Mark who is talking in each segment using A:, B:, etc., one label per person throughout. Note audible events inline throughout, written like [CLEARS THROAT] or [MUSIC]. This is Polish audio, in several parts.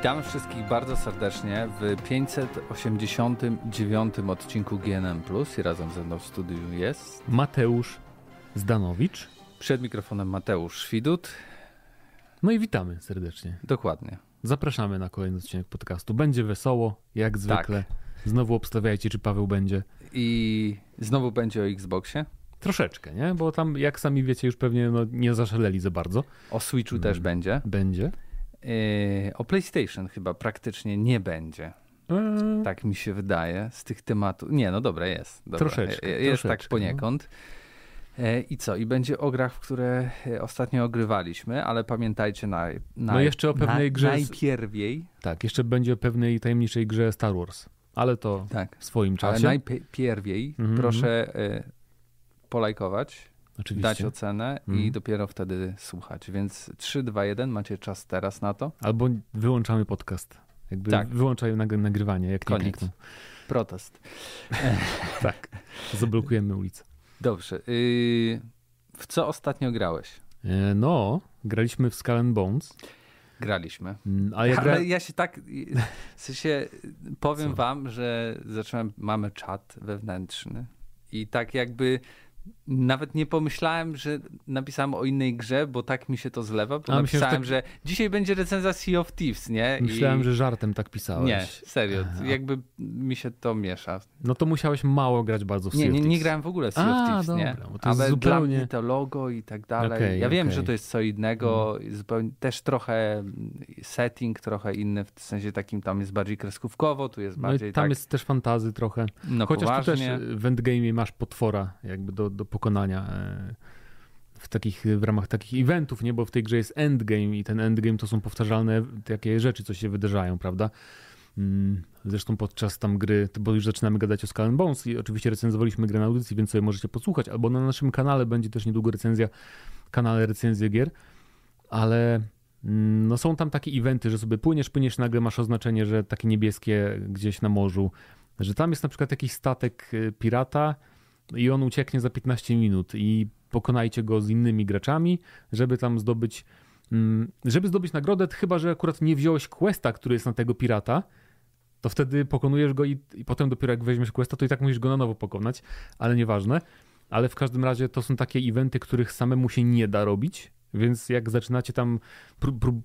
A: Witamy wszystkich bardzo serdecznie w 589 odcinku GNM Plus i razem ze mną w studiu jest
B: Mateusz Zdanowicz.
A: Przed mikrofonem Mateusz Szwidut.
B: No i witamy serdecznie.
A: Dokładnie.
B: Zapraszamy na kolejny odcinek podcastu. Będzie wesoło, jak zwykle. Tak. Znowu obstawiajcie, czy Paweł będzie.
A: I znowu będzie o Xboxie?
B: Troszeczkę, nie? Bo tam, jak sami wiecie, już pewnie no, nie zaszaleli za bardzo.
A: O Switchu też mm. będzie.
B: Będzie.
A: Yy, o PlayStation chyba praktycznie nie będzie. Eee. Tak mi się wydaje z tych tematów. Nie, no dobra, jest. Dobra.
B: Troszeczkę.
A: Jest tak
B: troszeczkę,
A: tak poniekąd. No. I co? I będzie o grach, w które ostatnio ogrywaliśmy, ale pamiętajcie na, na
B: No jeszcze o pewnej
A: na,
B: grze.
A: Najpierwiej.
B: Tak, jeszcze będzie o pewnej tajemniczej grze Star Wars. Ale to tak. w swoim czasie.
A: Ale najpierwiej mhm. proszę y, polajkować, Oczywiście. dać ocenę mm. i mhm. dopiero wtedy słuchać. Więc 3, 2, 1, macie czas teraz na to.
B: Albo wyłączamy podcast. Jakby tak. wyłączają nagrywanie, jak
A: Koniec.
B: nie klikną.
A: Protest. [LAUGHS]
B: tak. Zablokujemy ulicę.
A: Dobrze. Y, w co ostatnio grałeś?
B: E, no, graliśmy w Skull Bones.
A: Graliśmy.
B: Mm, a ja gra...
A: Ale ja się tak, w sensie powiem Co? wam, że zacząłem, mamy czat wewnętrzny i tak jakby nawet nie pomyślałem, że napisałem o innej grze, bo tak mi się to zlewa, bo A, napisałem, myślałem, że, tak... że, dzisiaj będzie recenzja Sea of Thieves, nie?
B: Myślałem, I... że żartem tak pisałeś.
A: Nie, serio, Aha. jakby mi się to miesza.
B: No to musiałeś mało grać bardzo w Sea
A: nie,
B: of Thieves.
A: Nie, nie grałem w ogóle w Sea A, of Thieves, dobra, nie? Ale zupełnie... dla mnie to logo i tak dalej. Okay, ja okay. wiem, że to jest co innego, hmm. zupełnie, też trochę setting, trochę inny, w sensie takim tam jest bardziej kreskówkowo, tu jest bardziej
B: no tam
A: tak...
B: jest też fantazy trochę. No Chociaż poważnie. tu też w endgame masz potwora jakby do, do pokonania e, w takich, w ramach takich eventów, nie? Bo w tej grze jest endgame i ten endgame to są powtarzalne takie rzeczy, co się wydarzają, prawda? Mm, zresztą podczas tam gry, bo już zaczynamy gadać o Skull Bones i oczywiście recenzowaliśmy grę na audycji, więc sobie możecie posłuchać, albo na naszym kanale będzie też niedługo recenzja, kanale recenzje gier, ale mm, no są tam takie eventy, że sobie płyniesz, płyniesz, nagle masz oznaczenie, że takie niebieskie gdzieś na morzu, że tam jest na przykład jakiś statek y, pirata, i on ucieknie za 15 minut i pokonajcie go z innymi graczami, żeby tam zdobyć mm, żeby zdobyć nagrodę, chyba że akurat nie wziąłeś questa, który jest na tego pirata, to wtedy pokonujesz go i, i potem dopiero jak weźmiesz questa, to i tak musisz go na nowo pokonać, ale nieważne. Ale w każdym razie to są takie eventy, których samemu się nie da robić, więc jak zaczynacie tam,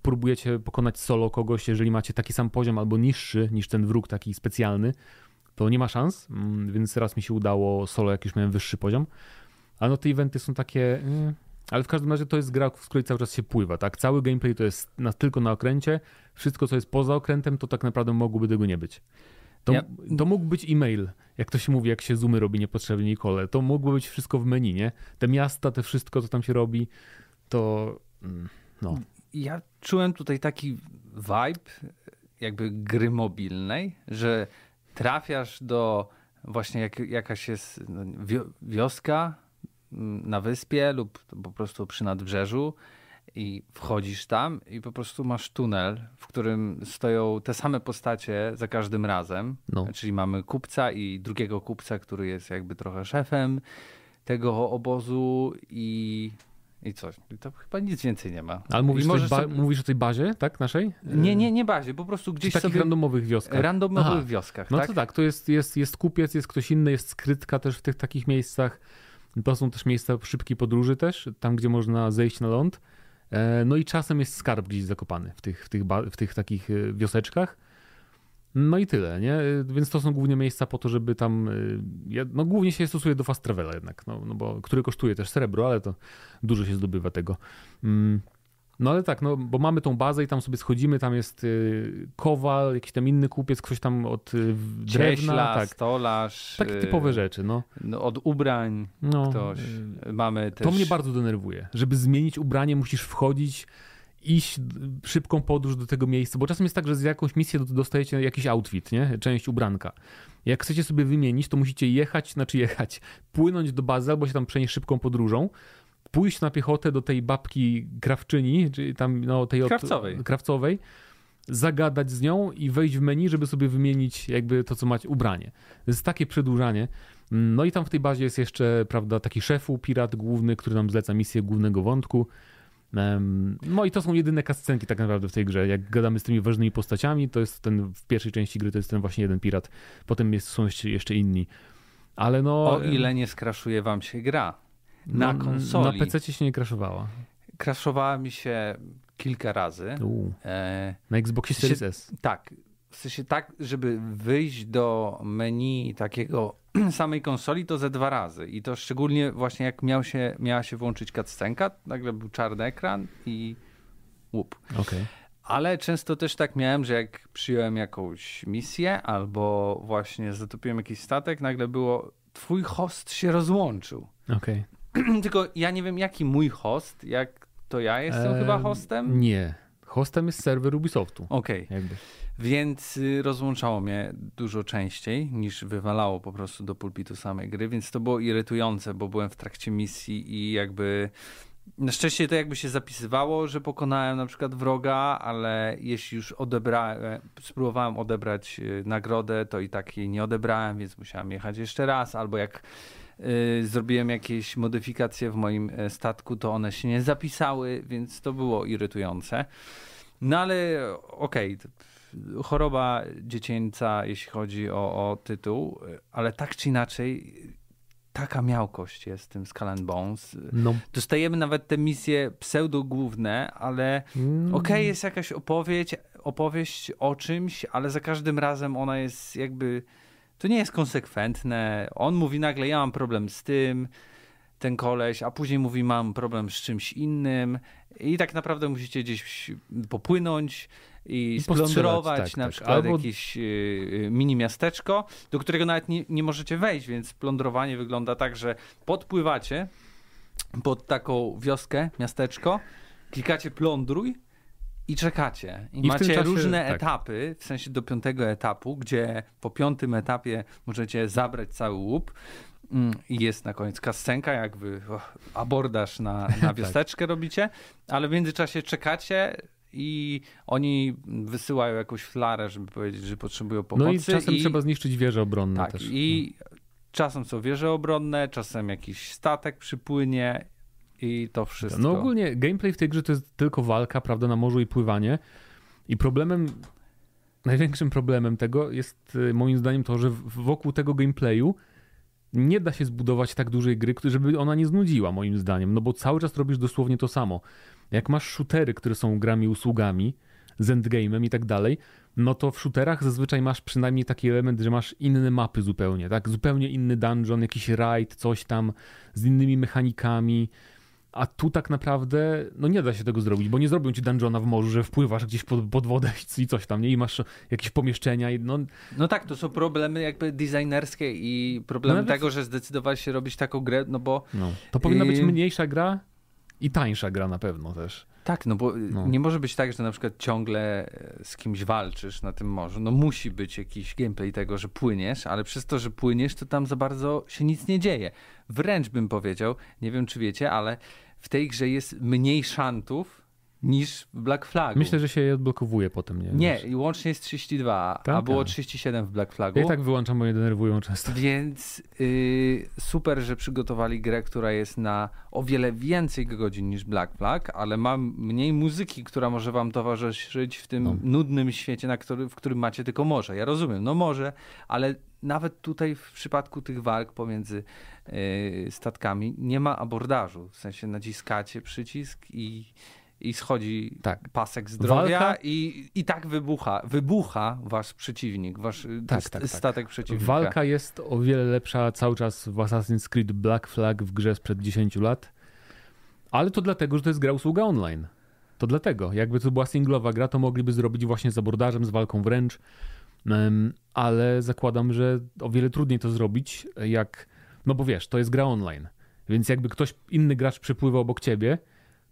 B: próbujecie pokonać solo kogoś, jeżeli macie taki sam poziom albo niższy niż ten wróg taki specjalny, to nie ma szans, mm, więc raz mi się udało solo, jak już miałem wyższy poziom. A no te eventy są takie... Mm, ale w każdym razie to jest gra, w której cały czas się pływa, tak? Cały gameplay to jest na, tylko na okręcie. Wszystko, co jest poza okrętem, to tak naprawdę mogłoby tego nie być. To, ja... to mógł być e-mail, jak to się mówi, jak się zoomy robi niepotrzebnie Nicole. To mogło być wszystko w menu, nie? Te miasta, te wszystko, co tam się robi, to mm, no.
A: Ja czułem tutaj taki vibe jakby gry mobilnej, że trafiasz do właśnie jak, jakaś jest no, wioska mm, na wyspie lub po prostu przy nadbrzeżu i wchodzisz tam i po prostu masz tunel, w którym stoją te same postacie za każdym razem. No. Czyli mamy kupca i drugiego kupca, który jest jakby trochę szefem tego obozu i i coś. I to chyba nic więcej nie ma.
B: Ale mówisz, ba sobie... mówisz o tej bazie, tak, naszej?
A: Nie, nie, nie bazie, po prostu gdzieś
B: Czy takich
A: sobie...
B: randomowych wioskach.
A: Randomowych Aha. wioskach,
B: No
A: tak?
B: to tak, to jest, jest, jest kupiec, jest ktoś inny, jest skrytka też w tych takich miejscach. To są też miejsca szybkiej podróży też, tam gdzie można zejść na ląd. E, no i czasem jest skarb gdzieś zakopany w tych, w tych, w tych takich e, wioseczkach. No i tyle, nie? Więc to są głównie miejsca po to, żeby tam. Y, no głównie się stosuje do fast travela jednak, no, no bo, który kosztuje też srebro, ale to dużo się zdobywa tego. Mm. No ale tak, no bo mamy tą bazę i tam sobie schodzimy, tam jest y, kowal, jakiś tam inny kupiec, ktoś tam od y, drewna. Cieśla,
A: tak. stolarz.
B: Takie typowe rzeczy, no.
A: no od ubrań no, ktoś. Mamy też...
B: To mnie bardzo denerwuje. Żeby zmienić ubranie musisz wchodzić iść szybką podróż do tego miejsca, bo czasem jest tak, że z jakąś misję dostajecie jakiś outfit, nie? część ubranka. Jak chcecie sobie wymienić, to musicie jechać, znaczy jechać, płynąć do bazy albo się tam przenieść szybką podróżą, pójść na piechotę do tej babki krawczyni, czyli tam no, tej
A: krawcowej.
B: Od, krawcowej, zagadać z nią i wejść w menu, żeby sobie wymienić jakby to, co macie, ubranie. To jest takie przedłużanie. No i tam w tej bazie jest jeszcze, prawda, taki szefu, pirat główny, który nam zleca misję głównego wątku. No i to są jedyne kascenki tak naprawdę w tej grze. Jak gadamy z tymi ważnymi postaciami, to jest ten w pierwszej części gry to jest ten właśnie jeden pirat. Potem jest, są jeszcze inni. Ale no...
A: O ile nie skraszuje wam się gra. Na no, konsoli.
B: Na PC się nie kraszowała.
A: Kraszowała mi się kilka razy.
B: E, na Xboxie Series S.
A: Tak. W sensie tak, żeby wyjść do menu takiego [CLEARS THROAT] samej konsoli to ze dwa razy. I to szczególnie właśnie jak miał się, miała się włączyć cutscenka, nagle był czarny ekran i łup.
B: Okay.
A: Ale często też tak miałem, że jak przyjąłem jakąś misję albo właśnie zatopiłem jakiś statek, nagle było twój host się rozłączył.
B: Okay. [CLEARS THROAT]
A: Tylko ja nie wiem jaki mój host, jak to ja jestem eee, chyba hostem?
B: Nie. Hostem jest serwer Ubisoftu.
A: Okej. Okay. Więc y, rozłączało mnie dużo częściej niż wywalało po prostu do pulpitu samej gry, więc to było irytujące, bo byłem w trakcie misji i jakby na szczęście to jakby się zapisywało, że pokonałem na przykład wroga, ale jeśli już odebrałem, spróbowałem odebrać y, nagrodę, to i tak jej nie odebrałem, więc musiałem jechać jeszcze raz, albo jak zrobiłem jakieś modyfikacje w moim e, statku, to one się nie zapisały, więc to było irytujące. No ale okej, okay, choroba dziecięca, jeśli chodzi o, o tytuł, ale tak czy inaczej taka miałkość jest w tym Skull Bones. No. Dostajemy nawet te misje pseudo-główne, ale mm. okej, okay, jest jakaś opowieść, opowieść o czymś, ale za każdym razem ona jest jakby... To nie jest konsekwentne. On mówi nagle, ja mam problem z tym, ten koleś, a później mówi, mam problem z czymś innym i tak naprawdę musicie gdzieś popłynąć i, I splądrować tak, na tak. przykład Albo... jakieś y, mini miasteczko, do którego nawet nie, nie możecie wejść, więc plądrowanie wygląda tak, że podpływacie pod taką wioskę, miasteczko, klikacie plądruj i czekacie. I, I macie czasie, różne tak. etapy, w sensie do piątego etapu, gdzie po piątym etapie możecie zabrać cały łup. Mm, I jest na koniec kascenka, jak wy abordaż na, [LAUGHS] na wiosteczkę tak. robicie, ale w międzyczasie czekacie i oni wysyłają jakąś flarę, żeby powiedzieć, że potrzebują pomocy.
B: No i czasem i... trzeba zniszczyć wieże obronne
A: tak,
B: też.
A: I no. czasem są wieże obronne, czasem jakiś statek przypłynie i to wszystko.
B: No ogólnie gameplay w tej grze to jest tylko walka, prawda, na morzu i pływanie. I problemem, największym problemem tego jest y, moim zdaniem to, że wokół tego gameplayu nie da się zbudować tak dużej gry, żeby ona nie znudziła, moim zdaniem, no bo cały czas robisz dosłownie to samo. Jak masz shootery, które są grami usługami, z endgame'em i tak dalej, no to w shooterach zazwyczaj masz przynajmniej taki element, że masz inne mapy zupełnie, tak? Zupełnie inny dungeon, jakiś raid, coś tam z innymi mechanikami, a tu tak naprawdę no nie da się tego zrobić, bo nie zrobią ci dungeona w morzu, że wpływasz gdzieś pod, pod wodę i coś tam, nie? I masz jakieś pomieszczenia. I no...
A: no tak, to są problemy jakby designerskie i problemy no, tego, że zdecydowałeś się robić taką grę, no bo...
B: No. To powinna być mniejsza gra i tańsza gra na pewno też.
A: Tak, no bo no. nie może być tak, że na przykład ciągle z kimś walczysz na tym morzu. No musi być jakiś gameplay tego, że płyniesz, ale przez to, że płyniesz, to tam za bardzo się nic nie dzieje. Wręcz bym powiedział, nie wiem czy wiecie, ale w tej grze jest mniej szantów niż w Black Flagu.
B: Myślę, że się je odblokowuje potem, nie?
A: Nie, i łącznie jest 32, tak? a było 37 w Black Flagu.
B: Ja i tak wyłączam, bo je denerwują często.
A: Więc yy, super, że przygotowali grę, która jest na o wiele więcej godzin niż Black Flag, ale ma mniej muzyki, która może wam towarzyszyć w tym no. nudnym świecie, na który, w którym macie tylko morze. Ja rozumiem, no może, ale nawet tutaj w przypadku tych walk pomiędzy statkami nie ma abordażu. W sensie naciskacie przycisk i i schodzi tak. pasek zdrowia Walka... i, i tak wybucha, wybucha wasz przeciwnik, wasz tak, st tak, tak. statek przeciwnika.
B: Walka jest o wiele lepsza cały czas w Assassin's Creed Black Flag w grze sprzed 10 lat, ale to dlatego, że to jest gra usługa online. To dlatego. Jakby to była singlowa gra, to mogliby zrobić właśnie z abordażem, z walką wręcz, ale zakładam, że o wiele trudniej to zrobić, jak, no bo wiesz, to jest gra online, więc jakby ktoś inny gracz przypływał obok ciebie,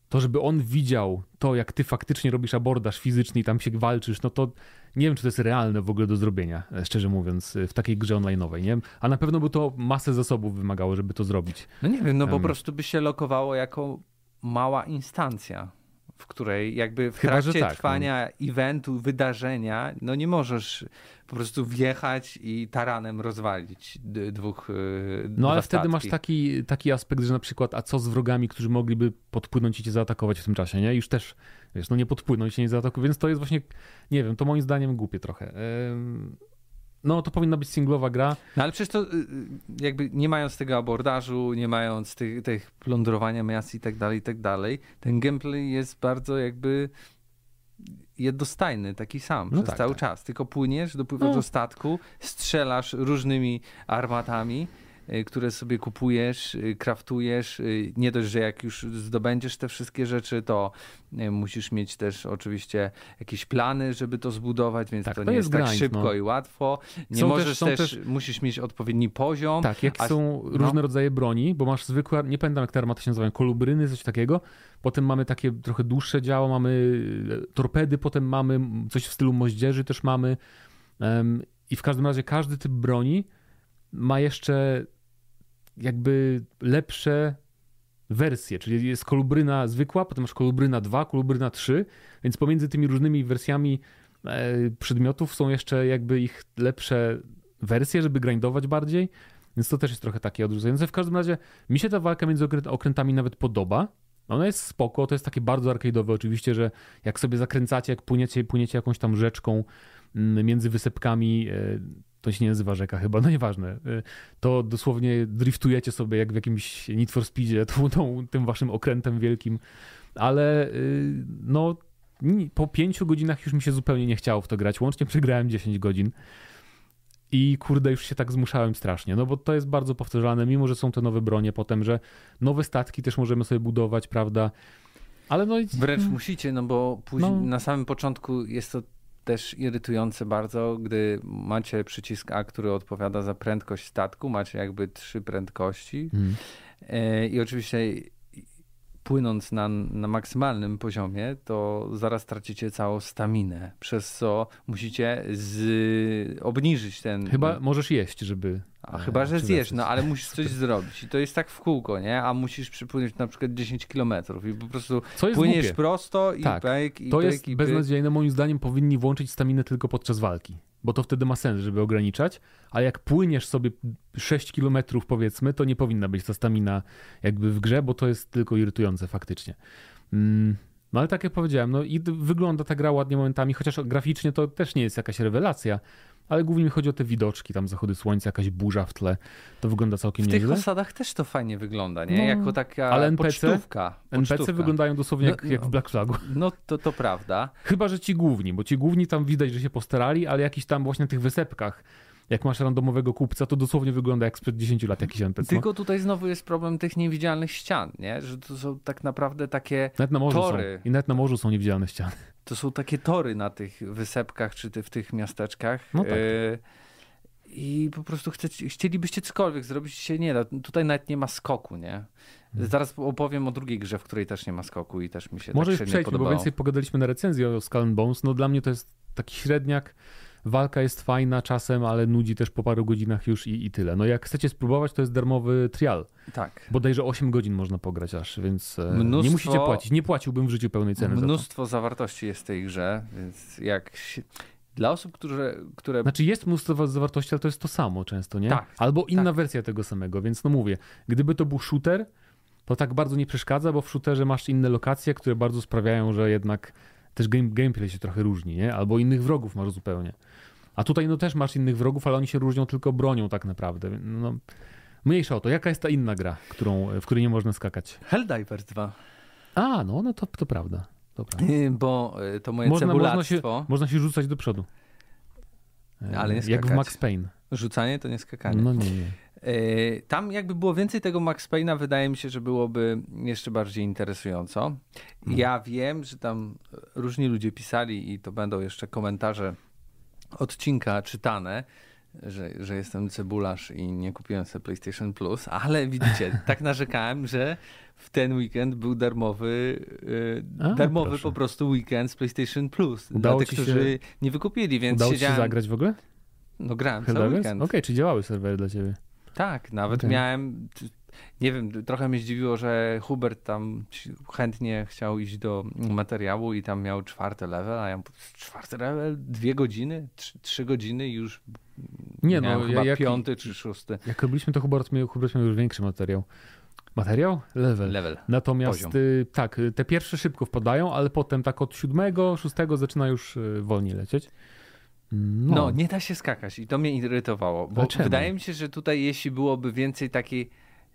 B: to żeby on widział to, jak ty faktycznie robisz abordaż fizyczny i tam się walczysz, no to nie wiem, czy to jest realne w ogóle do zrobienia, e, szczerze mówiąc, e, w takiej grze online'owej, nie? A na pewno by to masę zasobów wymagało, żeby to zrobić.
A: No nie wiem, no po um. prostu by się lokowało jako mała instancja w której jakby w Chyba, trakcie tak, no. trwania no. eventu, wydarzenia, no nie możesz po prostu wjechać i taranem rozwalić dwóch
B: e, No ale wtedy masz taki, taki aspekt, że na przykład, a co z wrogami, którzy mogliby podpłynąć i cię zaatakować w tym czasie, nie? Już też, wiesz, no nie podpłyną i cię nie zaatakują, więc to jest właśnie, nie wiem, to moim zdaniem głupie trochę. No, to powinna być singlowa gra.
A: No ale przecież to y, y, jakby nie mając tego abordażu, nie mając tych, tych plądrowania miast i tak dalej, i tak dalej, ten gameplay jest bardzo jakby jednostajny, taki sam no przez tak, cały tak. czas. Tylko płyniesz, dopływasz no. do statku, strzelasz różnymi armatami które sobie kupujesz, y, kraftujesz. Y, nie dość, że jak już zdobędziesz te wszystkie rzeczy, to musisz mieć też oczywiście jakieś plany, żeby to zbudować, więc tak, to, to, nie jest, tak szybko no. i łatwo. Nie są możesz też, też, musisz mieć odpowiedni poziom.
B: Tak, jak a, są no. różne rodzaje broni, bo masz zwykłe, nie pamiętam jak te armaty się nazywają, kolubryny, coś takiego. Potem mamy takie trochę dłuższe działa, mamy torpedy, potem mamy coś w stylu moździerzy też mamy. I w każdym razie każdy typ broni ma jeszcze jakby lepsze wersje, czyli jest kolubryna zwykła, potem masz kolubryna 2, kolubryna 3, więc pomiędzy tymi różnymi wersjami e, przedmiotów są jeszcze jakby ich lepsze wersje, żeby grindować bardziej, więc to też jest trochę takie odrzucające. W każdym razie mi się ta walka między okrętami nawet podoba. Ona jest spoko, to jest takie bardzo arcade'owe oczywiście, że jak sobie zakręcacie, jak płyniecie, płyniecie jakąś tam rzeczką mm, między wysepkami, e, to się nie nazywa rzeka chyba, no nieważne, y, to dosłownie driftujecie sobie jak w jakimś Need for Speedzie [LAUGHS] tą, tą, tym waszym okrętem wielkim, ale y, no po pięciu godzinach już mi się zupełnie nie chciało w to grać, łącznie przegrałem 10 godzin. I kurde już się tak zmuszałem strasznie, no bo to jest bardzo powtarzalne, mimo że są te nowe bronie potem, że nowe statki też możemy sobie budować, prawda, ale no...
A: Wręcz musicie, no bo później, no. na samym początku jest to też irytujące bardzo, gdy macie przycisk A, który odpowiada za prędkość statku, macie jakby trzy prędkości. Mm. I oczywiście płynąc na, na maksymalnym poziomie, to zaraz tracicie całą staminę, przez co musicie z, obniżyć ten...
B: Chyba możesz jeść, żeby...
A: A chyba, że zjesz, no ale musisz coś [LAUGHS] zrobić i to jest tak w kółko, nie? A musisz przypłynąć na przykład 10 kilometrów i po prostu płyniesz głupie. prosto i tak. pek, i
B: To
A: pek,
B: jest i beznadziejne, moim zdaniem powinni włączyć staminę tylko podczas walki, bo to wtedy ma sens, żeby ograniczać, a jak płyniesz sobie 6 kilometrów powiedzmy, to nie powinna być ta stamina jakby w grze, bo to jest tylko irytujące faktycznie. Mm. No ale tak jak powiedziałem, no i wygląda ta gra ładnie momentami, chociaż graficznie to też nie jest jakaś rewelacja, ale głównie mi chodzi o te widoczki, tam zachody słońca, jakaś burza w tle, to wygląda całkiem nieźle.
A: W tych osadach też to fajnie wygląda, nie? No, jako taka ale NPC, pocztówka,
B: pocztówka. NPC wyglądają dosłownie jak, no, jak w Black Flagu.
A: No to, to prawda.
B: Chyba, że ci główni, bo ci główni tam widać, że się postarali, ale jakiś tam właśnie na tych wysepkach jak masz randomowego kupca, to dosłownie wygląda jak sprzed 10 lat jakiś NPC.
A: Tylko tutaj znowu jest problem tych niewidzialnych ścian, nie? Że to są tak naprawdę takie nawet na morzu tory.
B: Są. I nawet na morzu są niewidzialne ściany.
A: To są takie tory na tych wysepkach, czy ty w tych miasteczkach. No tak. Y i po prostu chcecie, chcielibyście cokolwiek zrobić, się nie da. Tutaj nawet nie ma skoku, nie? Hmm. Zaraz opowiem o drugiej grze, w której też nie ma skoku i też mi się
B: Może
A: tak
B: już przejdźmy, bo więcej pogadaliśmy na recenzji o Skull Bones. No dla mnie to jest taki średniak. Walka jest fajna czasem, ale nudzi też po paru godzinach już i, i tyle. No jak chcecie spróbować, to jest darmowy trial.
A: Tak.
B: Bodajże 8 godzin można pograć aż, więc mnóstwo, nie musicie płacić. Nie płaciłbym w życiu pełnej ceny.
A: Mnóstwo zawartości jest w tej grze, więc jak dla osób, które, które.
B: Znaczy, jest mnóstwo zawartości, ale to jest to samo często, nie?
A: Tak.
B: Albo inna tak. wersja tego samego, więc no mówię, gdyby to był shooter, to tak bardzo nie przeszkadza, bo w shooterze masz inne lokacje, które bardzo sprawiają, że jednak też game, gameplay się trochę różni, nie? Albo innych wrogów masz zupełnie. A tutaj no też masz innych wrogów, ale oni się różnią tylko bronią tak naprawdę. No, mniejsza o to. Jaka jest ta inna gra, którą, w której nie można skakać?
A: Helldivers 2.
B: A, no, no to, to prawda. Dobra.
A: Bo y, to moje można, cebulactwo...
B: Można się, można się rzucać do przodu.
A: Ale nie skakać.
B: Jak w Max Payne.
A: Rzucanie to nie skakanie.
B: No nie, nie.
A: Y, tam jakby było więcej tego Max Payne'a, wydaje mi się, że byłoby jeszcze bardziej interesująco. Mhm. Ja wiem, że tam różni ludzie pisali i to będą jeszcze komentarze odcinka czytane, że, że jestem cebularz i nie kupiłem sobie PlayStation Plus, ale widzicie, [LAUGHS] tak narzekałem, że w ten weekend był darmowy, yy, A, darmowy proszę. po prostu weekend z PlayStation Plus udało dla tych, którzy się... nie wykupili, więc
B: udało
A: siedziałem...
B: ci się zagrać w ogóle?
A: No grałem cały weekend.
B: Okej, okay, czy działały serwery dla ciebie?
A: Tak, nawet okay. miałem nie wiem, trochę mnie zdziwiło, że Hubert tam chętnie chciał iść do materiału i tam miał czwarty level, a ja czwarty level, dwie godziny, trzy, trzy godziny i już nie no, chyba jak, piąty czy szósty.
B: Jak robiliśmy to Hubert miał, Hubert miał już większy materiał. Materiał? Level.
A: Level.
B: Natomiast y, tak, y, te pierwsze szybko wpadają, ale potem tak od siódmego, szóstego zaczyna już y, wolniej lecieć.
A: No. no. nie da się skakać i to mnie irytowało, bo Dlaczego? wydaje mi się, że tutaj jeśli byłoby więcej takiej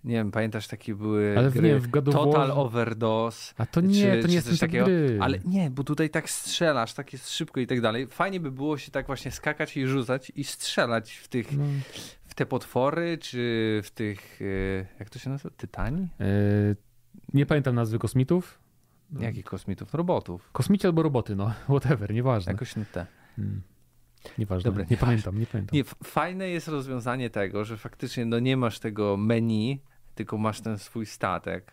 A: nie wiem, pamiętasz takie były ale gry, nie, w Total Overdose.
B: A to nie, czy, to nie jest coś takiego. Gry.
A: Ale nie, bo tutaj tak strzelasz, tak jest szybko i tak dalej. Fajnie by było się tak właśnie skakać i rzucać i strzelać w tych, no. w te potwory, czy w tych, e, jak to się nazywa, Tytani? E,
B: nie pamiętam nazwy kosmitów.
A: Jakich kosmitów? Robotów.
B: Kosmici albo roboty, no, [LAUGHS] whatever, nieważne.
A: Jakoś nie te. Hmm.
B: Nieważne, Dobre, nie pamiętam, nie pamiętam. Nie,
A: fajne jest rozwiązanie tego, że faktycznie no nie masz tego menu, tylko masz ten swój statek,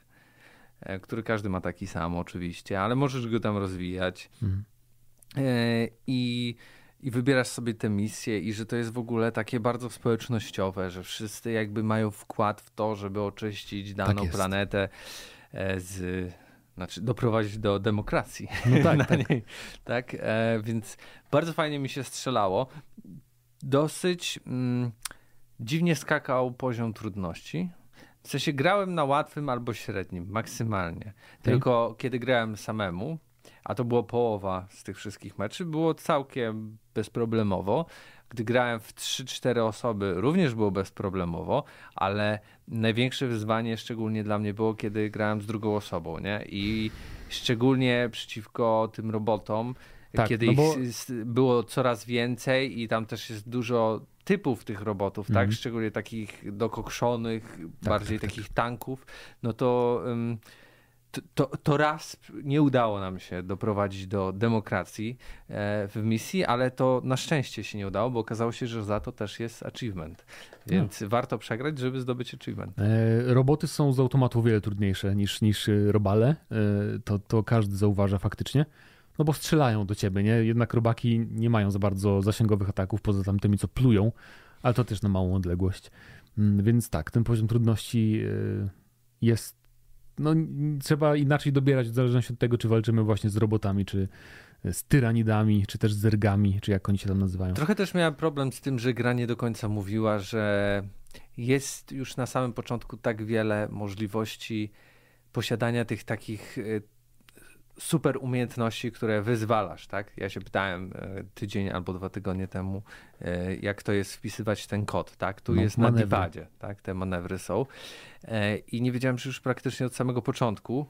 A: e, który każdy ma taki sam oczywiście, ale możesz go tam rozwijać. Mhm. E, I i wybierasz sobie te misje i że to jest w ogóle takie bardzo społecznościowe, że wszyscy jakby mają wkład w to, żeby oczyścić daną tak planetę e, z znaczy doprowadzić do demokracji no tak, [LAUGHS] na tak. niej. Tak, e, więc bardzo fajnie mi się strzelało. Dosyć mm, dziwnie skakał poziom trudności. W sensie grałem na łatwym albo średnim, maksymalnie. Tylko okay. kiedy grałem samemu, a to było połowa z tych wszystkich meczy, było całkiem bezproblemowo. Gdy grałem w 3-4 osoby, również było bezproblemowo, ale największe wyzwanie, szczególnie dla mnie, było, kiedy grałem z drugą osobą, nie? I szczególnie przeciwko tym robotom, tak, kiedy no bo... ich było coraz więcej i tam też jest dużo typów tych robotów, mm. tak? Mhm. Szczególnie takich dokokszonych, tak, bardziej tak, tak. takich tanków, no to. To, to raz nie udało nam się doprowadzić do demokracji e, w misji, ale to na szczęście się nie udało, bo okazało się, że za to też jest achievement. Więc no. warto przegrać, żeby zdobyć achievement.
B: E, roboty są z automatu wiele trudniejsze niż, niż robale. E, to, to każdy zauważa faktycznie. No bo strzelają do ciebie, nie? Jednak robaki nie mają za bardzo zasięgowych ataków, poza tamtymi, co plują, ale to też na małą odległość. Mm, więc tak, ten poziom trudności jest no, trzeba inaczej dobierać w zależności od tego, czy walczymy właśnie z robotami, czy z tyranidami, czy też z zergami, czy jak oni się tam nazywają.
A: Trochę też miałem problem z tym, że gra nie do końca mówiła, że jest już na samym początku tak wiele możliwości posiadania tych takich y, super umiejętności, które wyzwalasz, tak? Ja się pytałem e, tydzień albo dwa tygodnie temu, e, jak to jest wpisywać ten kod, tak? Tu no, jest manewry. na divadzie, tak? Te manewry są. E, I nie wiedziałem, że już praktycznie od samego początku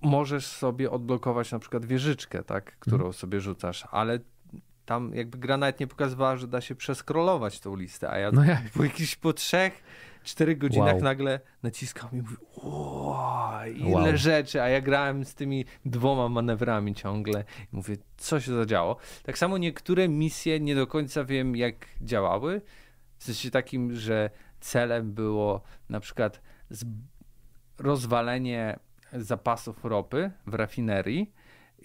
A: możesz sobie odblokować na przykład wieżyczkę, tak? Którą hmm. sobie rzucasz, ale tam jakby gra nawet nie pokazywała, że da się przeskrolować tą listę, a ja no jak? po jakichś po trzech czterech godzinach wow. nagle naciskał i mówił, wow, ile wow. rzeczy, a ja grałem z tymi dwoma manewrami ciągle i mówię, co się zadziało. Tak samo niektóre misje nie do końca wiem, jak działały, w sensie takim, że celem było na przykład rozwalenie zapasów ropy w rafinerii,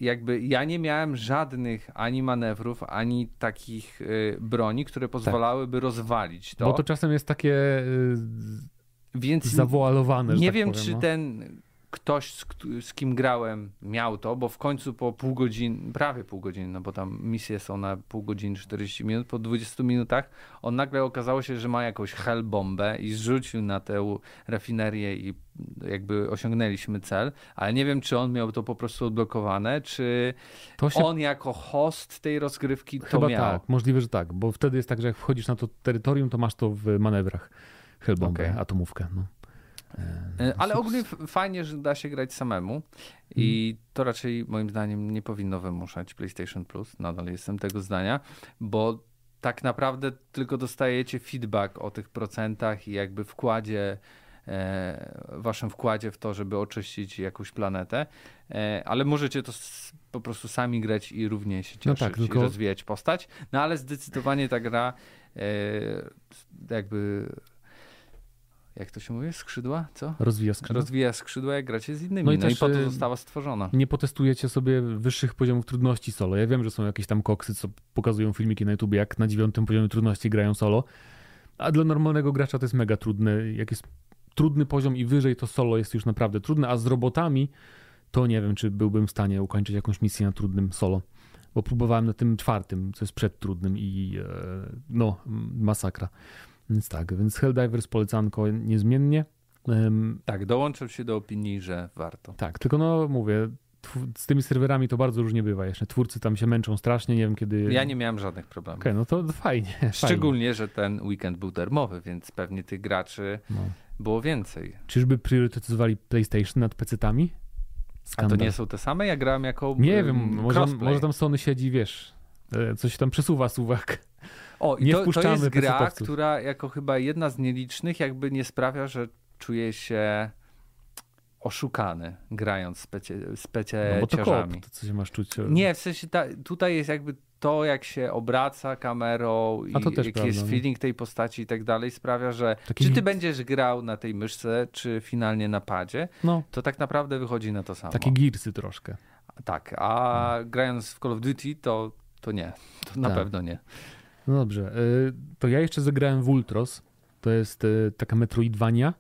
A: jakby ja nie miałem żadnych ani manewrów, ani takich y, broni, które tak. pozwalałyby tak. rozwalić to.
B: Bo to czasem jest takie y, Więc zawoalowane.
A: Nie
B: tak
A: wiem,
B: powiem,
A: czy
B: no.
A: ten ktoś, z, z, kim grałem, miał to, bo w końcu po pół godziny, prawie pół godziny, no bo tam misje są na pół godziny, 40 minut, po 20 minutach on nagle okazało się, że ma jakąś bombę i zrzucił na tę rafinerię i jakby osiągnęliśmy cel, ale nie wiem, czy on miał to po prostu odblokowane, czy się... on jako host tej rozgrywki to
B: Chyba
A: miał.
B: tak, możliwe, że tak, bo wtedy jest tak, że jak wchodzisz na to terytorium, to masz to w manewrach. Hellbombę, okay. atomówkę. No.
A: E, ale ogólnie fajnie, że da się grać samemu i mhm. to raczej moim zdaniem nie powinno wymuszać PlayStation Plus. Nadal jestem tego zdania, bo tak naprawdę tylko dostajecie feedback o tych procentach i jakby wkładzie e, waszym wkładzie w to, żeby oczyścić jakąś planetę, e, ale możecie to po prostu sami grać i równie się cieszyć no tak, tylko... i rozwijać postać. No ale zdecydowanie ta gra jakby jak to się mówi, skrzydła, co?
B: Rozwija skrzydła.
A: Rozwija skrzydła, jak gracie z innymi. No i, no i po to została stworzona.
B: Nie potestujecie sobie wyższych poziomów trudności solo. Ja wiem, że są jakieś tam koksy, co pokazują filmiki na YouTube, jak na dziewiątym poziomie trudności grają solo. A dla normalnego gracza to jest mega trudne. Jak jest trudny poziom i wyżej, to solo jest już naprawdę trudne, a z robotami to nie wiem, czy byłbym w stanie ukończyć jakąś misję na trudnym solo. Bo próbowałem na tym czwartym, co jest przed trudnym i e, no, masakra. Więc tak, więc Helldivers polecanko niezmiennie.
A: Tak, dołączył się do opinii, że warto.
B: Tak, tylko no mówię, z tymi serwerami to bardzo różnie bywa jeszcze. Twórcy tam się męczą strasznie, nie wiem kiedy...
A: Ja nie miałem żadnych problemów.
B: Okej, okay, no to fajnie.
A: Szczególnie,
B: fajnie.
A: że ten weekend był darmowy, więc pewnie tych graczy no. było więcej.
B: Czyżby priorytetyzowali PlayStation nad PC-tami?
A: Skandal. A to nie są te same? Ja grałem jako
B: Nie wiem, może, może tam Sony siedzi, wiesz, e, coś tam przesuwa suwak.
A: O, i nie to, to jest gra, która jako chyba jedna z nielicznych jakby nie sprawia, że czuje się oszukany grając z, pecie, z
B: No bo to koop, to co się masz czuć?
A: Nie, w sensie ta, tutaj jest jakby to, jak się obraca kamerą i jaki prawda, jest no. feeling tej postaci i tak dalej, sprawia, że Taki... czy ty będziesz grał na tej myszce, czy finalnie na padzie, no. to tak naprawdę wychodzi na to samo.
B: Takie girsy troszkę.
A: Tak, a no. grając w Call of Duty, to, to nie. To na tak. pewno nie.
B: No dobrze. Y, to ja jeszcze zagrałem w Ultros. To jest y, taka Metroidvania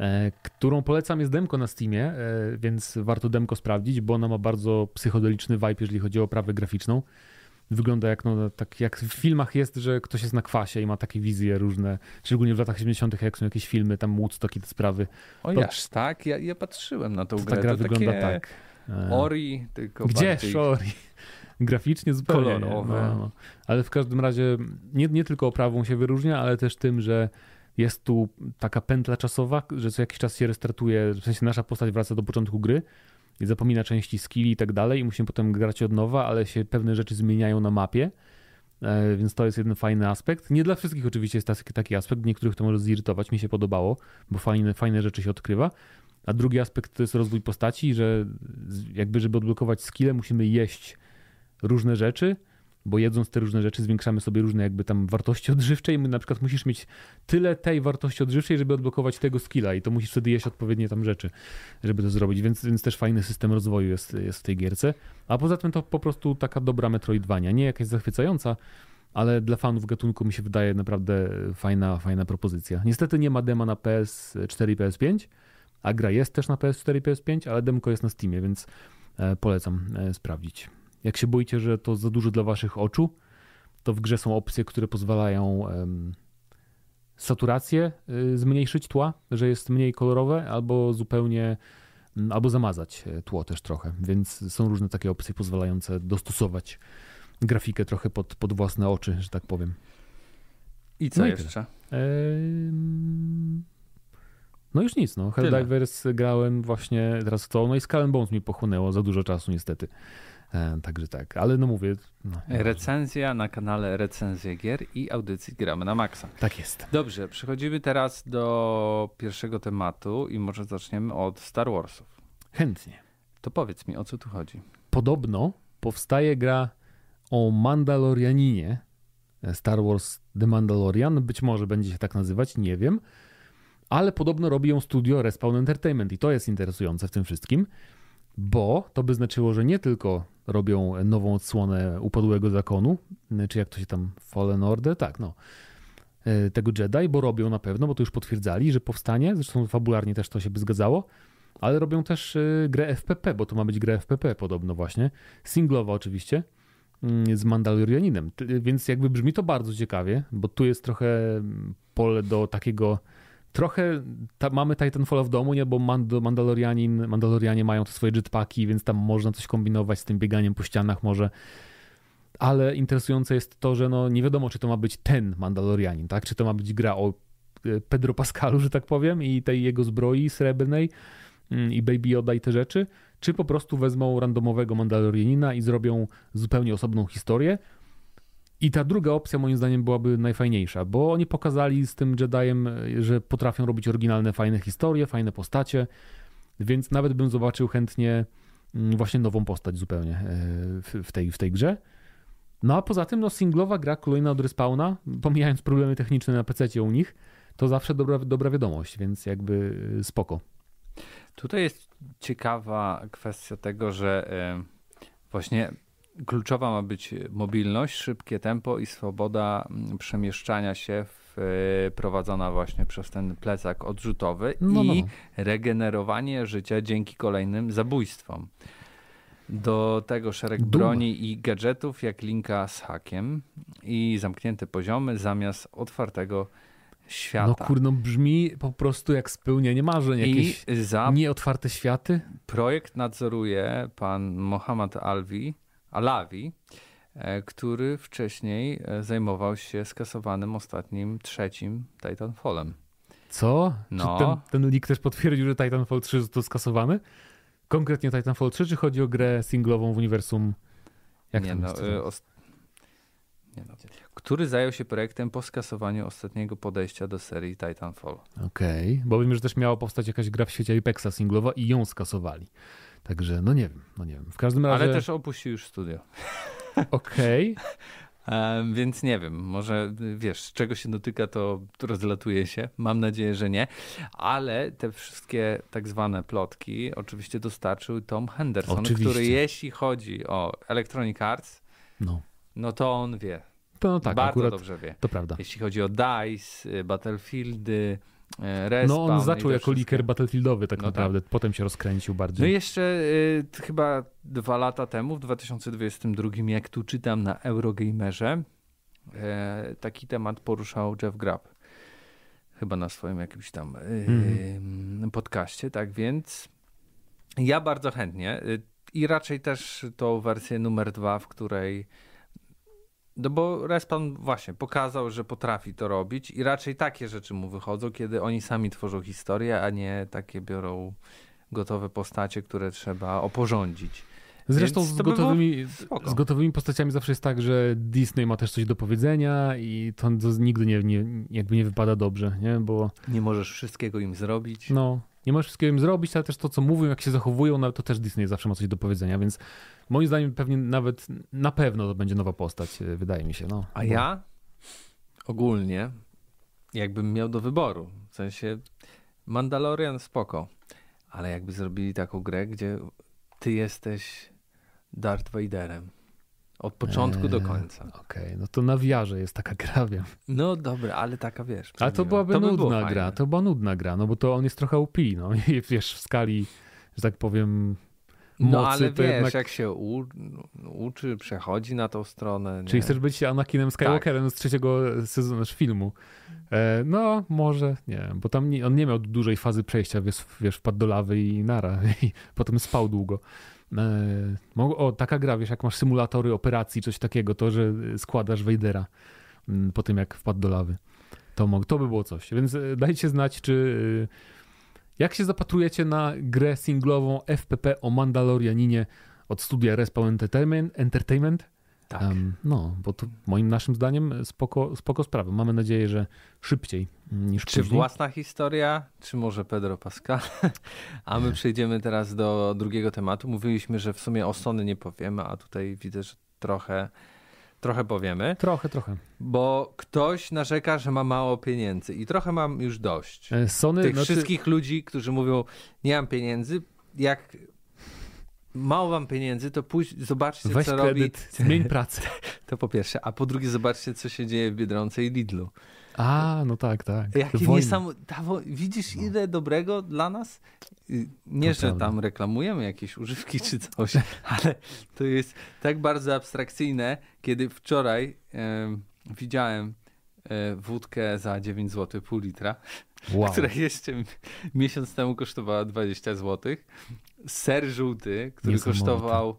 B: E, którą polecam jest demko na Steamie, e, więc warto demko sprawdzić, bo ona ma bardzo psychodeliczny vibe, jeżeli chodzi o oprawę graficzną. Wygląda jak, no, tak jak w filmach jest, że ktoś jest na kwasie i ma takie wizje różne, szczególnie w latach 70., jak są jakieś filmy, tam Woodstock i te sprawy.
A: O to, jaż, tak? Ja, ja patrzyłem na tą to grę.
B: Ta gra to wygląda tak.
A: E, Ori, tylko
B: Gdzie
A: bardziej...
B: Ori? Graficznie zupełnie.
A: Kolorowe. No, no.
B: Ale w każdym razie nie, nie tylko oprawą się wyróżnia, ale też tym, że jest tu taka pętla czasowa, że co jakiś czas się restartuje, w sensie nasza postać wraca do początku gry i zapomina części skilli i tak dalej i musimy potem grać od nowa, ale się pewne rzeczy zmieniają na mapie, e, więc to jest jeden fajny aspekt. Nie dla wszystkich oczywiście jest taki, taki aspekt, niektórych to może zirytować, mi się podobało, bo fajne, fajne rzeczy się odkrywa. A drugi aspekt to jest rozwój postaci, że jakby żeby odblokować skille musimy jeść różne rzeczy, bo jedząc te różne rzeczy zwiększamy sobie różne jakby tam wartości odżywcze i na przykład musisz mieć tyle tej wartości odżywczej, żeby odblokować tego skilla i to musisz wtedy jeść odpowiednie tam rzeczy, żeby to zrobić, więc, więc też fajny system rozwoju jest, jest w tej gierce. A poza tym to po prostu taka dobra Metroidvania, nie jakaś zachwycająca, ale dla fanów gatunku mi się wydaje naprawdę fajna, fajna propozycja. Niestety nie ma dema na PS4 i PS5, a gra jest też na PS4 i PS5, ale demko jest na Steamie, więc e, polecam e, sprawdzić. Jak się boicie, że to za dużo dla waszych oczu, to w grze są opcje, które pozwalają um, saturację y, zmniejszyć tła, że jest mniej kolorowe, albo zupełnie, albo zamazać e, tło też trochę. Więc są różne takie opcje pozwalające dostosować grafikę trochę pod, pod własne oczy, że tak powiem.
A: I co no jeszcze?
B: no już nic, no. Helldivers grałem właśnie teraz w to, no i Skull Bones mi pochłonęło za dużo czasu niestety. E, także tak, ale no mówię. No,
A: Recenzja na kanale Recenzje Gier i audycji Gramy na Maxa.
B: Tak jest.
A: Dobrze, przechodzimy teraz do pierwszego tematu i może zaczniemy od Star Warsów.
B: Chętnie.
A: To powiedz mi, o co tu chodzi.
B: Podobno powstaje gra o Mandalorianinie. Star Wars The Mandalorian, być może będzie się tak nazywać, nie wiem. Ale podobno robi ją studio Respawn Entertainment i to jest interesujące w tym wszystkim bo to by znaczyło, że nie tylko robią nową odsłonę upadłego zakonu, czy jak to się tam, Fallen Order, tak, no, e, tego Jedi, bo robią na pewno, bo to już potwierdzali, że powstanie, zresztą fabularnie też to się by zgadzało, ale robią też e, grę FPP, bo to ma być gra FPP podobno właśnie, singlowa oczywiście, mm, z Mandalorianinem, więc jakby brzmi to bardzo ciekawie, bo tu jest trochę pole do takiego trochę ta, mamy Titanfall w domu, nie? bo Mandalorianin, Mandalorianie mają te swoje jetpacki, więc tam można coś kombinować z tym bieganiem po ścianach może. Ale interesujące jest to, że no nie wiadomo, czy to ma być ten Mandalorianin, tak? Czy to ma być gra o e, Pedro Pascalu, że tak powiem, i tej jego zbroi srebrnej mm, i Baby Yoda i te rzeczy, czy po prostu wezmą randomowego Mandalorianina i zrobią zupełnie osobną historię, i ta druga opcja moim zdaniem byłaby najfajniejsza, bo oni pokazali z tym Jediem, że potrafią robić oryginalne, fajne historie, fajne postacie, więc nawet bym zobaczył chętnie mm, właśnie nową postać zupełnie e, w tej, w tej grze. No a poza tym, no singlowa gra kolejna od Respawna, pomijając problemy techniczne na PC u nich, to zawsze dobra, dobra wiadomość, więc jakby e, spoko.
A: Tutaj jest ciekawa kwestia tego, że e, właśnie kluczowa ma być mobilność, szybkie tempo i swoboda mm, przemieszczania się y, prowadzona właśnie przez ten plecak odrzutowy no, i no. regenerowanie życia dzięki kolejnym zabójstwom. Do tego szereg Duma. broni i gadżetów, jak linka z hakiem i zamknięte poziomy zamiast otwartego świata.
B: No kurno, brzmi po prostu jak spełnienie marzeń. Jakieś I za nieotwarte światy.
A: Projekt nadzoruje pan Mohamed Alvi, Alawi, e, który wcześniej e, zajmował się skasowanym ostatnim trzecim Titanfallem.
B: Co? No. Czy ten, ten leak też potwierdził, że Titanfall 3 został skasowany? Konkretnie Titanfall 3, czy chodzi o grę singlową w uniwersum?
A: Jak Nie, no, y, Nie no. Który zajął się projektem po skasowaniu ostatniego podejścia do serii Titanfall.
B: Okej, okay. bo wiem, że też miała powstać jakaś gra w świecie Apexa singlowa i ją skasowali. Także no nie wiem, no nie wiem. W każdym razie...
A: Ale też opuścił już studio. [LAUGHS]
B: Okej. [LAUGHS] Okay.
A: Więc nie wiem, może wiesz, czego się dotyka, to rozlatuje się. Mam nadzieję, że nie. Ale te wszystkie tak zwane plotki oczywiście dostarczył Tom Henderson, oczywiście. który jeśli chodzi o Electronic Arts, no, no to on wie. To no tak, Bardzo dobrze wie.
B: To prawda.
A: Jeśli chodzi o DICE, Battlefieldy, Respawn
B: no on zaczął jako liker battlefieldowy tak no naprawdę, tak. potem się rozkręcił bardziej.
A: No jeszcze y, chyba dwa lata temu, w 2022, jak tu czytam na Eurogamerze, y, taki temat poruszał Jeff Grapp. Chyba na swoim jakimś tam y, mm. podcaście, tak więc ja bardzo chętnie i raczej też tą wersję numer dwa, w której no bo Respawn właśnie pokazał, że potrafi to robić i raczej takie rzeczy mu wychodzą, kiedy oni sami tworzą historię, a nie takie biorą gotowe postacie, które trzeba oporządzić.
B: Zresztą z gotowymi, z gotowymi postaciami zawsze jest tak, że Disney ma też coś do powiedzenia i to, to nigdy nie, nie, jakby nie wypada dobrze, nie? Bo...
A: Nie możesz wszystkiego im zrobić.
B: No, nie możesz wszystkiego im zrobić, ale też to, co mówią, jak się zachowują, no, to też Disney zawsze ma coś do powiedzenia, więc moim zdaniem pewnie nawet na pewno to będzie nowa postać, e, wydaje mi się. No.
A: A ja ogólnie, jakbym miał do wyboru, w sensie Mandalorian spoko, ale jakby zrobili taką grę, gdzie ty jesteś Darth Vaderem. Od początku eee, do końca.
B: Okej, okay. no to na wiarze jest taka gra, [LAUGHS] wiem.
A: No dobra, ale taka wiesz.
B: Ale to byłaby to by nudna gra, fajne. to była nudna gra, no bo to on jest trochę OP, no [LAUGHS] i wiesz, w skali, że tak powiem, mocy,
A: No ale
B: wiesz,
A: jednak... jak się u, uczy, przechodzi na tą stronę. Nie?
B: Czyli chcesz być Anakinem Skywalkerem tak. z trzeciego sezonu filmu. E, no, może, nie, bo tam nie, on nie miał dużej fazy przejścia, wiesz, wiesz wpadł do lawy i nara, [LAUGHS] i potem spał długo. E, o, taka gra, wiesz, jak masz symulatory operacji, coś takiego, to, że składasz Vadera mm, po tym, jak wpadł do lawy. To, to by było coś. Więc e, dajcie znać, czy e, jak się zapatrujecie na grę singlową FPP o Mandalorianinie od studia Respawn Entertainment, Entertainment
A: tak. Um,
B: no, bo to moim naszym zdaniem spoko, spoko sprawa. Mamy nadzieję, że szybciej niż
A: Czy
B: później.
A: własna historia, czy może Pedro Pascal? A my przejdziemy teraz do drugiego tematu. Mówiliśmy, że w sumie o Sony nie powiemy, a tutaj widzę, że trochę trochę powiemy.
B: Trochę, trochę.
A: Bo ktoś narzeka, że ma mało pieniędzy i trochę mam już dość.
B: E, Sony,
A: Tych znaczy... wszystkich ludzi, którzy mówią, nie mam pieniędzy, jak mało wam pieniędzy, to pójdź, zobaczcie,
B: Weź
A: co
B: kredyt,
A: robi.
B: Zmień pracę. [LAUGHS]
A: To po pierwsze. A po drugie, zobaczcie, co się dzieje w Biedronce i Lidlu.
B: A, no tak, tak.
A: Jakie niesam... Widzisz, no. ile dobrego dla nas? Y, nie, to że prawda. tam reklamujemy jakieś używki czy coś, [LAUGHS] ale to jest tak bardzo abstrakcyjne, kiedy wczoraj e, widziałem e, wódkę za 9 zł, pół litra, wow. która jeszcze miesiąc temu kosztowała 20 zł ser żółty, który kosztował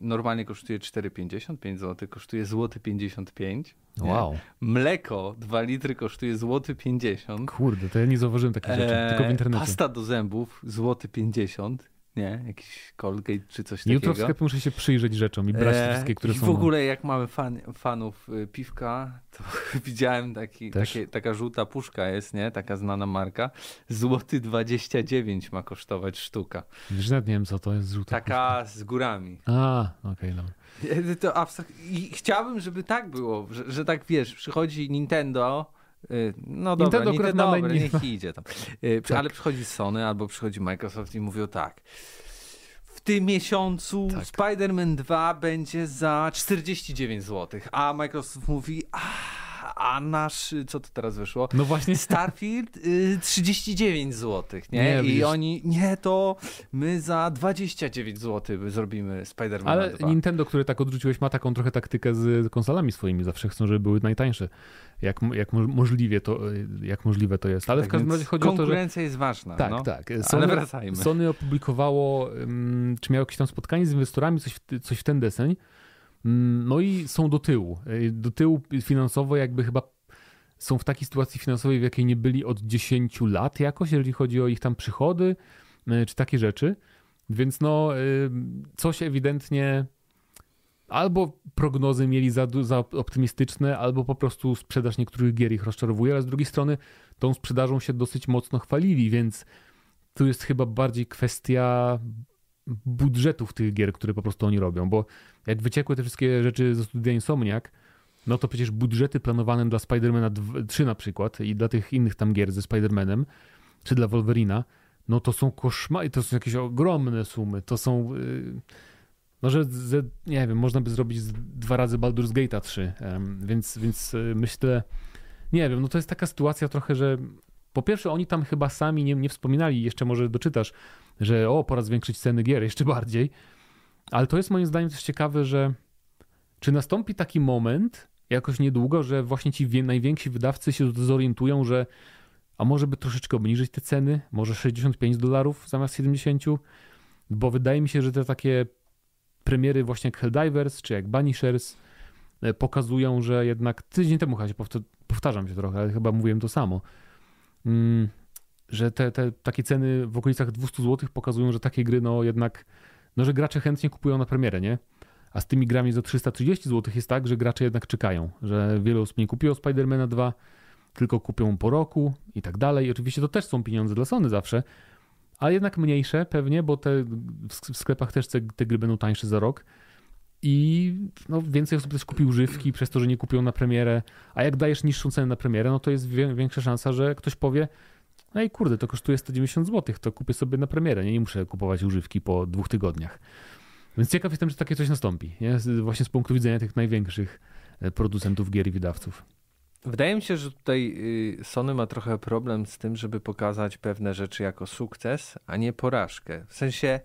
A: normalnie kosztuje 4,50, 5 zł, kosztuje złoty 55.
B: Wow.
A: Mleko 2 litry kosztuje złoty 50.
B: Kurde, to ja nie zauważyłem takich rzeczy, eee, tylko w internecie.
A: Pasta do zębów złoty 50 nie? Jakiś Colgate czy coś
B: takiego.
A: Jutro
B: w sklepie muszę się przyjrzeć rzeczom i brać te wszystkie, które
A: I
B: są.
A: w ogóle jak mamy fan, fanów y, piwka, to [LAUGHS] widziałem taki, takie, taka żółta puszka jest, nie? Taka znana marka. Złoty 29 ma kosztować sztuka.
B: Wiesz, nawet nie wiem co to jest żółta
A: Taka
B: puszka.
A: z górami.
B: A, okej, okay,
A: no. [LAUGHS] To abstrakt... I chciałbym, żeby tak było, że, że tak wiesz, przychodzi Nintendo no dobra, Nintendo, Nintendo dobra, niech idzie tam. [LAUGHS] Y, tak. Ale przychodzi Sony albo przychodzi Microsoft i mówią tak w tym miesiącu tak. Spider-Man 2 będzie za 49 zł, a Microsoft mówi, a nasz, co to teraz wyszło?
B: No właśnie.
A: Starfield y, 39 zł, nie? nie I widzisz. oni, nie, to my za 29 zł zrobimy Spider-Man
B: Ale
A: 2.
B: Nintendo, który tak odrzuciłeś, ma taką trochę taktykę z konsolami swoimi. Zawsze chcą, żeby były najtańsze. Jak, jak możliwie to, jak możliwe to jest. Ale tak w każdym razie chodzi o to,
A: że... Konkurencja jest ważna.
B: Tak,
A: no.
B: tak.
A: Sony, Ale wracajmy.
B: Sony opublikowało, czy miało jakieś tam spotkanie z inwestorami, coś w, coś w ten deseń. Um, no i są do tyłu. Y, do tyłu finansowo jakby chyba są w takiej sytuacji finansowej, w jakiej nie byli od 10 lat jakoś, jeżeli chodzi o ich tam przychody, y, czy takie rzeczy. Więc no, y, coś ewidentnie albo prognozy mieli za, za optymistyczne, albo po prostu sprzedaż niektórych gier ich rozczarowuje, ale z drugiej strony tą sprzedażą się dosyć mocno chwalili, więc tu jest chyba bardziej kwestia budżetów tych gier, które po prostu oni robią, bo jak wyciekły te wszystkie rzeczy ze studia Insomniac, no to przecież budżety planowane dla Spidermana 3 na przykład i dla tych innych tam gier ze Spidermanem, czy dla Wolverina, no to są koszmary, to są jakieś ogromne sumy, to są... Yy no, że, nie wiem, można by zrobić dwa razy Baldur's Gate 3, więc, więc y, myślę, nie wiem, no to jest taka sytuacja trochę, że po pierwsze oni tam chyba sami nie, nie wspominali, jeszcze może doczytasz, że o, pora zwiększyć ceny gier jeszcze bardziej, ale to jest moim zdaniem też ciekawe, że czy nastąpi taki moment jakoś niedługo, że właśnie ci najwięksi wydawcy się zorientują, że a może by troszeczkę obniżyć te ceny, może 65 dolarów zamiast 70, bo wydaje mi się, że te takie premiery właśnie jak Helldivers czy jak Banishers e, pokazują, że jednak tydzień temu chyba powtarzam się trochę, ale chyba mówiłem to samo, mm, że te, te takie ceny w okolicach 200 zł pokazują, że takie gry no jednak, no że gracze chętnie kupują na premierę, nie? A z tymi grami za 330 zł jest tak, że gracze jednak czekają, że wiele osób nie kupiło Spidermana 2, tylko kupią po roku i tak dalej. Oczywiście to też są pieniądze dla Sony zawsze, ale jednak mniejsze pewnie, bo te, w sklepach też te, te gry będą tańsze za rok. I no, więcej osób też kupi używki przez to, że nie kupią na premierę. A jak dajesz niższą cenę na premierę, no to jest większa szansa, że ktoś powie, ej kurde, to kosztuje 190 zł, to kupię sobie na premierę, nie, nie muszę kupować używki po dwóch tygodniach. Więc ciekaw jestem, czy takie coś nastąpi, nie? właśnie z punktu widzenia tych największych e, producentów gier i wydawców.
A: Wydaje mi się, że tutaj y, Sony ma trochę problem z tym, żeby pokazać pewne rzeczy jako sukces, a nie porażkę. W sensie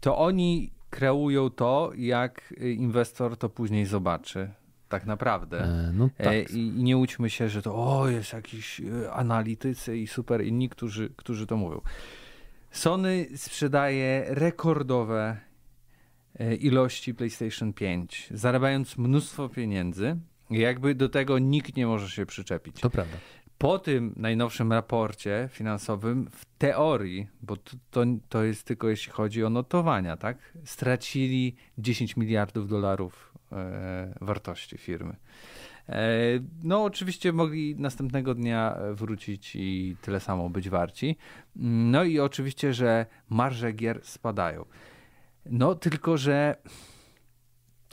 A: to oni kreują to, jak y, inwestor to później zobaczy. Tak naprawdę. E, no e, tak. I, nie łudźmy się, że to o, jest jakiś y, analitycy i super inni, którzy, którzy to mówią. Sony sprzedaje rekordowe e, ilości PlayStation 5, zarabiając mnóstwo pieniędzy jakby do tego nikt nie może się przyczepić.
B: To prawda.
A: Po tym najnowszym raporcie finansowym, w teorii, bo to, to, to jest tylko jeśli chodzi o notowania, tak? Stracili 10 miliardów dolarów e, wartości firmy. E, no, oczywiście mogli następnego dnia wrócić i tyle samo być warci. No i oczywiście, że marże gier spadają. No, tylko że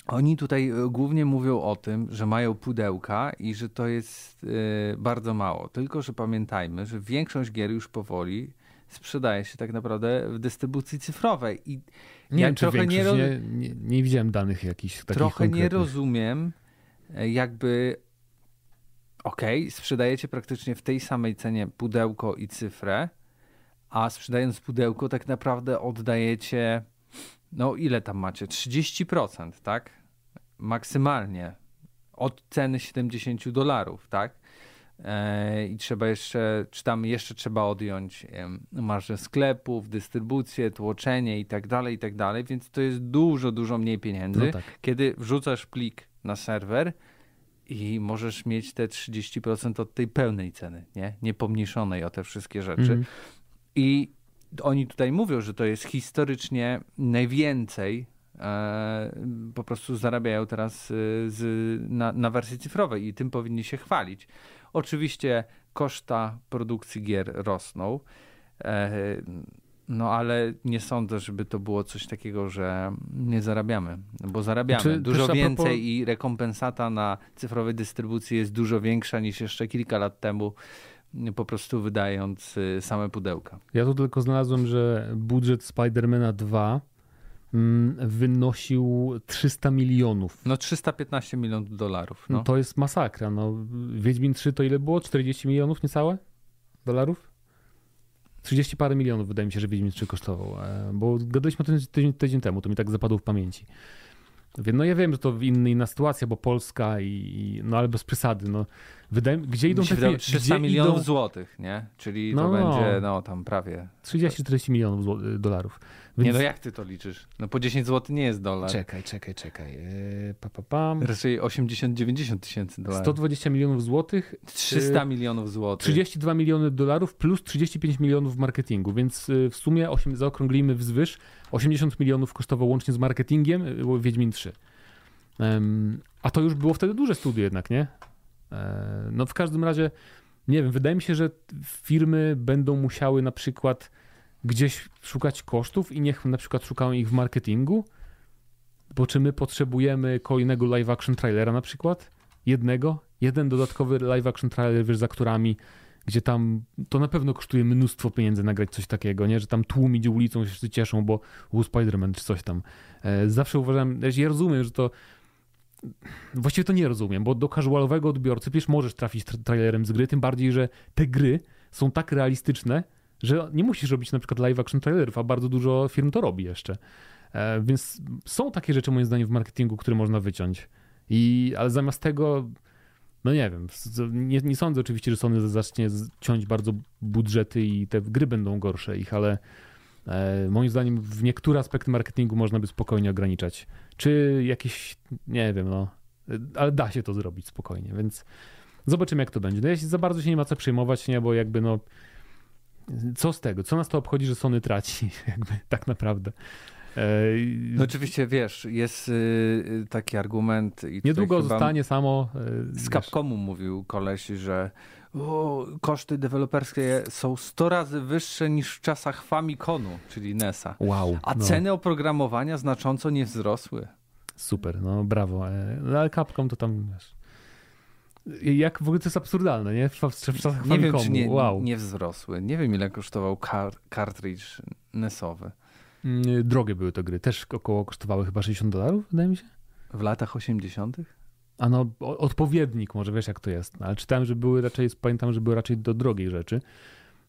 A: oni tutaj e, głównie mówią o tym, że mają pudełka i że to jest bardzo mało. Tylko, że pamiętajmy, że większość gier już powoli sprzedaje się tak naprawdę w dystrybucji cyfrowej. I
B: nie ja wiem, trochę nie, nie, nie, nie, widziałem danych jakichś takich
A: Trochę
B: konkretnych.
A: nie rozumiem, e, jakby okej, okay, sprzedajecie praktycznie w tej samej cenie pudełko i cyfrę, a sprzedając pudełko tak naprawdę oddajecie no ile tam macie? 30%, tak? Maksymalnie. Od ceny 70 dolarów, tak? E, I trzeba jeszcze, czy tam jeszcze trzeba odjąć marżę sklepów, dystrybucję, tłoczenie i tak dalej, i tak dalej, więc to jest dużo, dużo mniej pieniędzy. No tak. Kiedy wrzucasz plik na serwer i możesz mieć te 30% od tej pełnej ceny, nie? Niepomniejszonej o te wszystkie rzeczy. Mm. I oni tutaj mówią, że to jest historycznie najwięcej po prostu zarabiają teraz e, z, na, na wersji cyfrowej i tym powinni się chwalić. Oczywiście koszta produkcji gier rosną, e, no ale nie sądzę, żeby to było coś takiego, że nie zarabiamy, bo zarabiamy Czy dużo więcej propos... i rekompensata na cyfrowej dystrybucji jest dużo większa niż jeszcze kilka lat temu po prostu wydając y, same pudełka.
B: Ja tu tylko znalazłem, że budżet Spidermana 2 mm, wynosił 300 milionów.
A: No 315 milionów dolarów. No.
B: To jest masakra. No, Wiedźmin 3 to ile było? 40 milionów niecałe dolarów? 30 parę milionów wydaje mi się, że Wiedźmin 3 kosztował, e, bo gadaliśmy o tym tydzień, tydzień temu, to mi tak zapadło w pamięci. No ja wiem, że to inna, inna sytuacja, bo Polska i, no ale bez przesady, no. Wydaje, gdzie idą
A: te pieniądze? 300 milionów idą... złotych, nie? Czyli to no, będzie, no tam prawie...
B: 30-40 milionów dolarów.
A: Więc... Nie, no jak ty to liczysz? No po 10 zł nie jest dolar.
B: Czekaj, czekaj, czekaj. Eee, pa, pa, pam.
A: Raczej 80-90 tysięcy dolarów.
B: 120 milionów złotych.
A: 300 e, milionów złotych.
B: 32 miliony dolarów plus 35 milionów w marketingu, więc e, w sumie 8, zaokrąglimy wzwyż 80 milionów kosztował łącznie z marketingiem Wiedźmin 3. Um, a to już było wtedy duże studio jednak, nie? E, no w każdym razie, nie wiem, wydaje mi się, że firmy będą musiały na przykład gdzieś szukać kosztów i niech na przykład szukają ich w marketingu, bo czy my potrzebujemy kolejnego live action trailera na przykład? Jednego? Jeden dodatkowy live action trailer wiesz, za którami, gdzie tam to na pewno kosztuje mnóstwo pieniędzy nagrać coś takiego, nie? Że tam tłum idzie ulicą, się wszyscy cieszą, bo u Spider-Man czy coś tam. E, zawsze uważam, ja rozumiem, że to właściwie to nie rozumiem, bo do casualowego odbiorcy przecież możesz trafić trailerem z gry, tym bardziej, że te gry są tak realistyczne, że nie musisz robić na przykład live action trailerów, a bardzo dużo firm to robi jeszcze. E, więc są takie rzeczy moim zdaniem w marketingu, które można wyciąć. I, ale zamiast tego, no nie wiem, nie, nie sądzę oczywiście, że Sony zacznie ciąć bardzo budżety i te gry będą gorsze ich, ale e, moim zdaniem w niektóre aspekty marketingu można by spokojnie ograniczać. Czy jakieś, nie wiem, no, ale da się to zrobić spokojnie, więc zobaczymy jak to będzie. No, jeśli za bardzo się nie ma co przejmować, nie, bo jakby no co z tego? Co nas to obchodzi, że Sony traci? [LAUGHS] Jakby tak naprawdę.
A: No oczywiście, wiesz, jest y, taki argument. I
B: Niedługo zostanie samo.
A: Y, z Capcomu mówił koleś, że o, koszty deweloperskie są 100 razy wyższe niż w czasach Famiconu, czyli NESa.
B: Wow.
A: A no. ceny oprogramowania znacząco nie wzrosły.
B: Super, no brawo. E, no, ale Capcom to tam wiesz, jak w ogóle to jest absurdalne, nie? W, w czasach
A: Nie wiem, czy nie, wow. nie wzrosły. Nie wiem, ile kosztował kar cartridge NES-owy.
B: Mm, drogie były to gry. Też około kosztowały chyba 60 dolarów, wydaje mi się.
A: W latach 80.
B: A no, odpowiednik, może wiesz jak to jest. No, ale czytałem, że były raczej, pamiętam, że były raczej do drogiej rzeczy.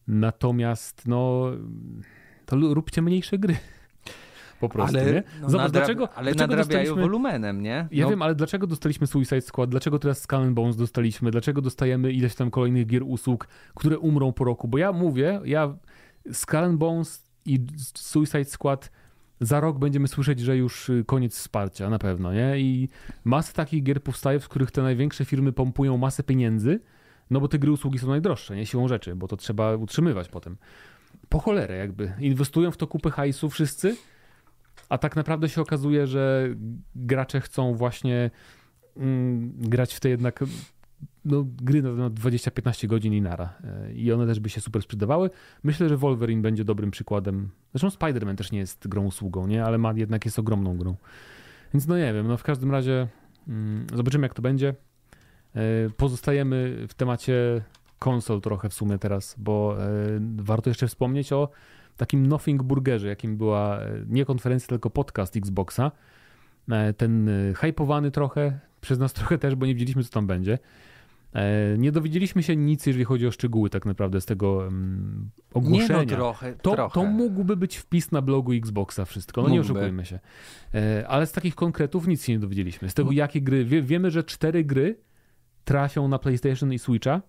B: Natomiast, no, to róbcie mniejsze gry po prostu,
A: ale,
B: nie?
A: No, Zobacz, dlaczego, ale dlaczego nadrabiają wolumenem, nie? No.
B: Ja wiem, ale dlaczego dostaliśmy Suicide Squad, dlaczego teraz Skull Bones dostaliśmy, dlaczego dostajemy ileś tam kolejnych gier usług, które umrą po roku, bo ja mówię, ja Skull Bones i Suicide Squad za rok będziemy słyszeć, że już y, koniec wsparcia, na pewno, nie? I masę takich gier powstaje, w których te największe firmy pompują masę pieniędzy, no bo te gry usługi są najdroższe, nie? Siłą rzeczy, bo to trzeba utrzymywać potem. Po cholerę jakby. Inwestują w to kupy hajsu wszyscy, a tak naprawdę się okazuje, że gracze chcą właśnie mm, grać w te jednak no, gry na 20-15 godzin i nara. E, I one też by się super sprzedawały. Myślę, że Wolverine będzie dobrym przykładem. Zresztą Spider-Man też nie jest grą usługą, nie? ale ma, jednak jest ogromną grą. Więc no nie wiem, no w każdym razie mm, zobaczymy jak to będzie. E, pozostajemy w temacie konsol trochę w sumie teraz, bo e, warto jeszcze wspomnieć o takim Nothing Burgerze, jakim była e, nie konferencja, tylko podcast Xboxa. E, ten e, hypowany trochę, przez nas trochę też, bo nie wiedzieliśmy, co tam będzie. Nie dowiedzieliśmy się nic, jeżeli chodzi o szczegóły tak naprawdę z tego um, ogłoszenia.
A: Nie no, trochę,
B: to,
A: trochę.
B: to mógłby być wpis na blogu Xboxa wszystko, no mógłby. nie oszukujmy się. Ale z takich konkretów nic się nie dowiedzieliśmy. Z tego, jakie gry... Wie, wiemy, że cztery gry trafią na PlayStation i Switcha,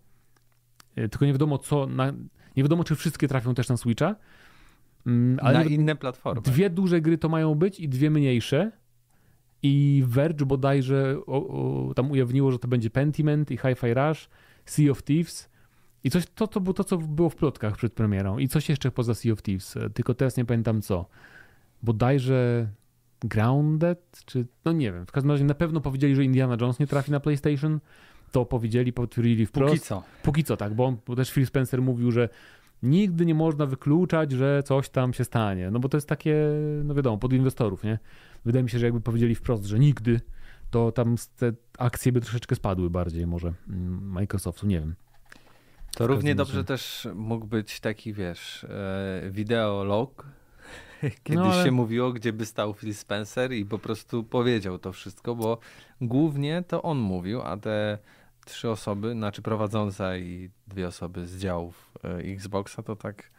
B: tylko nie wiadomo co... Na, nie wiadomo, czy wszystkie trafią też na Switcha,
A: Mm, ale na inne platformy.
B: Dwie duże gry to mają być i dwie mniejsze. I Verge bodajże o, o, tam ujawniło, że to będzie Pentiment i Hi-Fi Rush, Sea of Thieves. I coś, to, to było to, co było w plotkach przed premierą. I coś jeszcze poza Sea of Thieves. Tylko teraz nie pamiętam co. Bodajże Grounded, czy no nie wiem. W każdym razie na pewno powiedzieli, że Indiana Jones nie trafi na PlayStation. To powiedzieli, potwierdzili wprost.
A: Póki co.
B: Póki co, tak, bo, bo też Phil Spencer mówił, że nigdy nie można wykluczać, że coś tam się stanie. No bo to jest takie, no wiadomo, pod inwestorów, nie? Wydaje mi się, że jakby powiedzieli wprost, że nigdy, to tam te akcje by troszeczkę spadły bardziej może mm, Microsoftu, nie wiem.
A: To równie dobrze też mógł być taki, wiesz, e, wideolog [LAUGHS] kiedyś no, ale... się mówiło, gdzie by stał Phil Spencer i po prostu powiedział to wszystko, bo głównie to on mówił, a te trzy osoby, znaczy prowadząca i dwie osoby z działów Xboxa, to tak,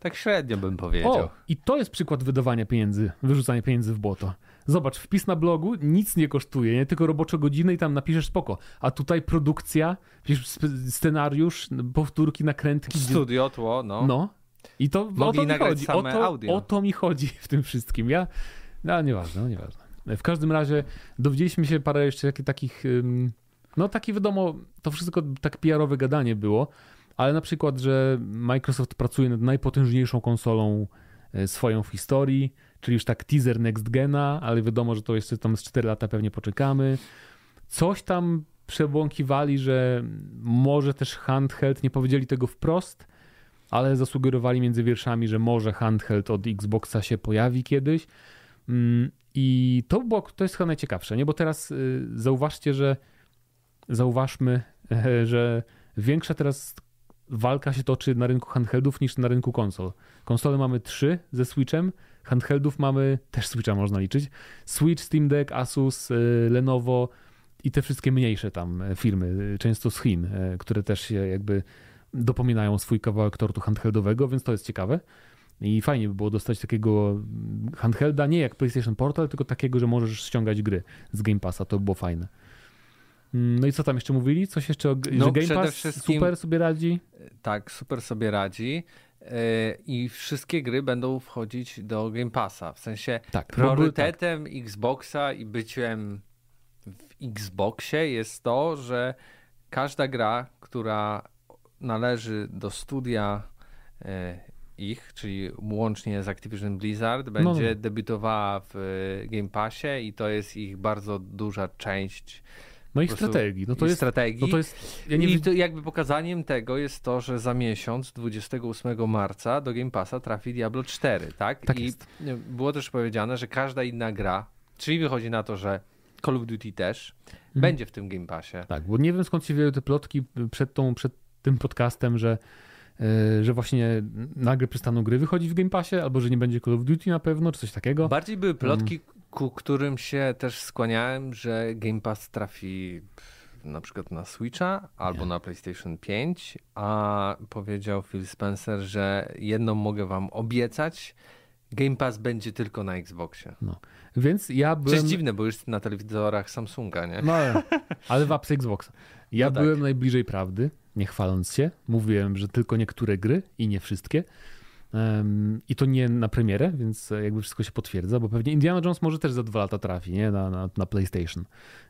A: tak średnio bym powiedział. O,
B: i to jest przykład wydawania pieniędzy, wyrzucania pieniędzy w błoto. Zobacz, wpis na blogu nic nie kosztuje, nie tylko robocze godziny i tam napiszesz spoko. A tutaj produkcja, scenariusz, powtórki, nakrętki.
A: Studio, tło, no.
B: No. I to Mogli o to mi chodzi. O to, o to mi chodzi w tym wszystkim. Ja, no nieważne, no nieważne. W każdym razie dowiedzieliśmy się parę jeszcze takich, no taki wiadomo, to wszystko tak PR-owe gadanie było, ale na przykład, że Microsoft pracuje nad najpotężniejszą konsolą e, swoją w historii, czyli już tak teaser next gena, ale wiadomo, że to jeszcze tam z 4 lata pewnie poczekamy. Coś tam przebłąkiwali, że może też handheld, nie powiedzieli tego wprost, ale zasugerowali między wierszami, że może handheld od Xboxa się pojawi kiedyś. Mm, I to było, to jest chyba najciekawsze, nie? Bo teraz y, zauważcie, że zauważmy, [LAUGHS] że większa teraz walka się toczy na rynku handheldów niż na rynku konsol. Konsole mamy trzy ze Switchem, handheldów mamy, też Switcha można liczyć, Switch, Steam Deck, Asus, y, Lenovo i te wszystkie mniejsze tam e, firmy, y, często z Chin, e, które też się jakby dopominają swój kawałek tortu handheldowego, więc to jest ciekawe. I fajnie by było dostać takiego handhelda, nie jak PlayStation Portal, tylko takiego, że możesz ściągać gry z Game Passa, to by było fajne. Mm, no i co tam jeszcze mówili? Coś jeszcze o no, że Game Pass super sobie radzi?
A: Tak, super sobie radzi. E, I wszystkie gry będą wchodzić do Game Passa. W sensie tak, priorytetem tak. Xboxa i byciem w Xboxie jest to, że każda gra, która należy do studia e, ich, czyli łącznie z Activision Blizzard, będzie no. no. debiutowała w Game Passie i to jest ich bardzo duża część
B: no i strategii. No to jest,
A: strategii. No to jest, ja I to jakby pokazaniem tego jest to, że za miesiąc, 28 marca, do Game Passa trafi Diablo 4, tak?
B: tak
A: I
B: jest.
A: było też powiedziane, że każda inna gra, czyli wychodzi na to, że Call of Duty też mhm. będzie w tym Game Passie.
B: Tak, bo nie wiem skąd się wzięły te plotki przed, tą, przed tym podcastem, że e, że właśnie nagle przestaną gry wychodzić w Game Passie, albo że nie będzie Call of Duty na pewno, czy coś takiego.
A: Bardziej były plotki, ku którym się też skłaniałem, że Game Pass trafi na przykład na Switcha albo na PlayStation 5, a powiedział Phil Spencer, że jedną mogę wam obiecać, Game Pass będzie tylko na Xboxie.
B: No. Więc ja byłem...
A: To jest dziwne, bo już na telewizorach Samsunga, nie?
B: No, ale [LAUGHS] w apce Xboxa. Ja no tak. byłem najbliżej prawdy, nie chwaląc się. Mówiłem, że tylko niektóre gry i nie wszystkie. I to nie na premierę, więc jakby wszystko się potwierdza, bo pewnie Indiana Jones może też za dwa lata trafi, nie? Na, na, na PlayStation.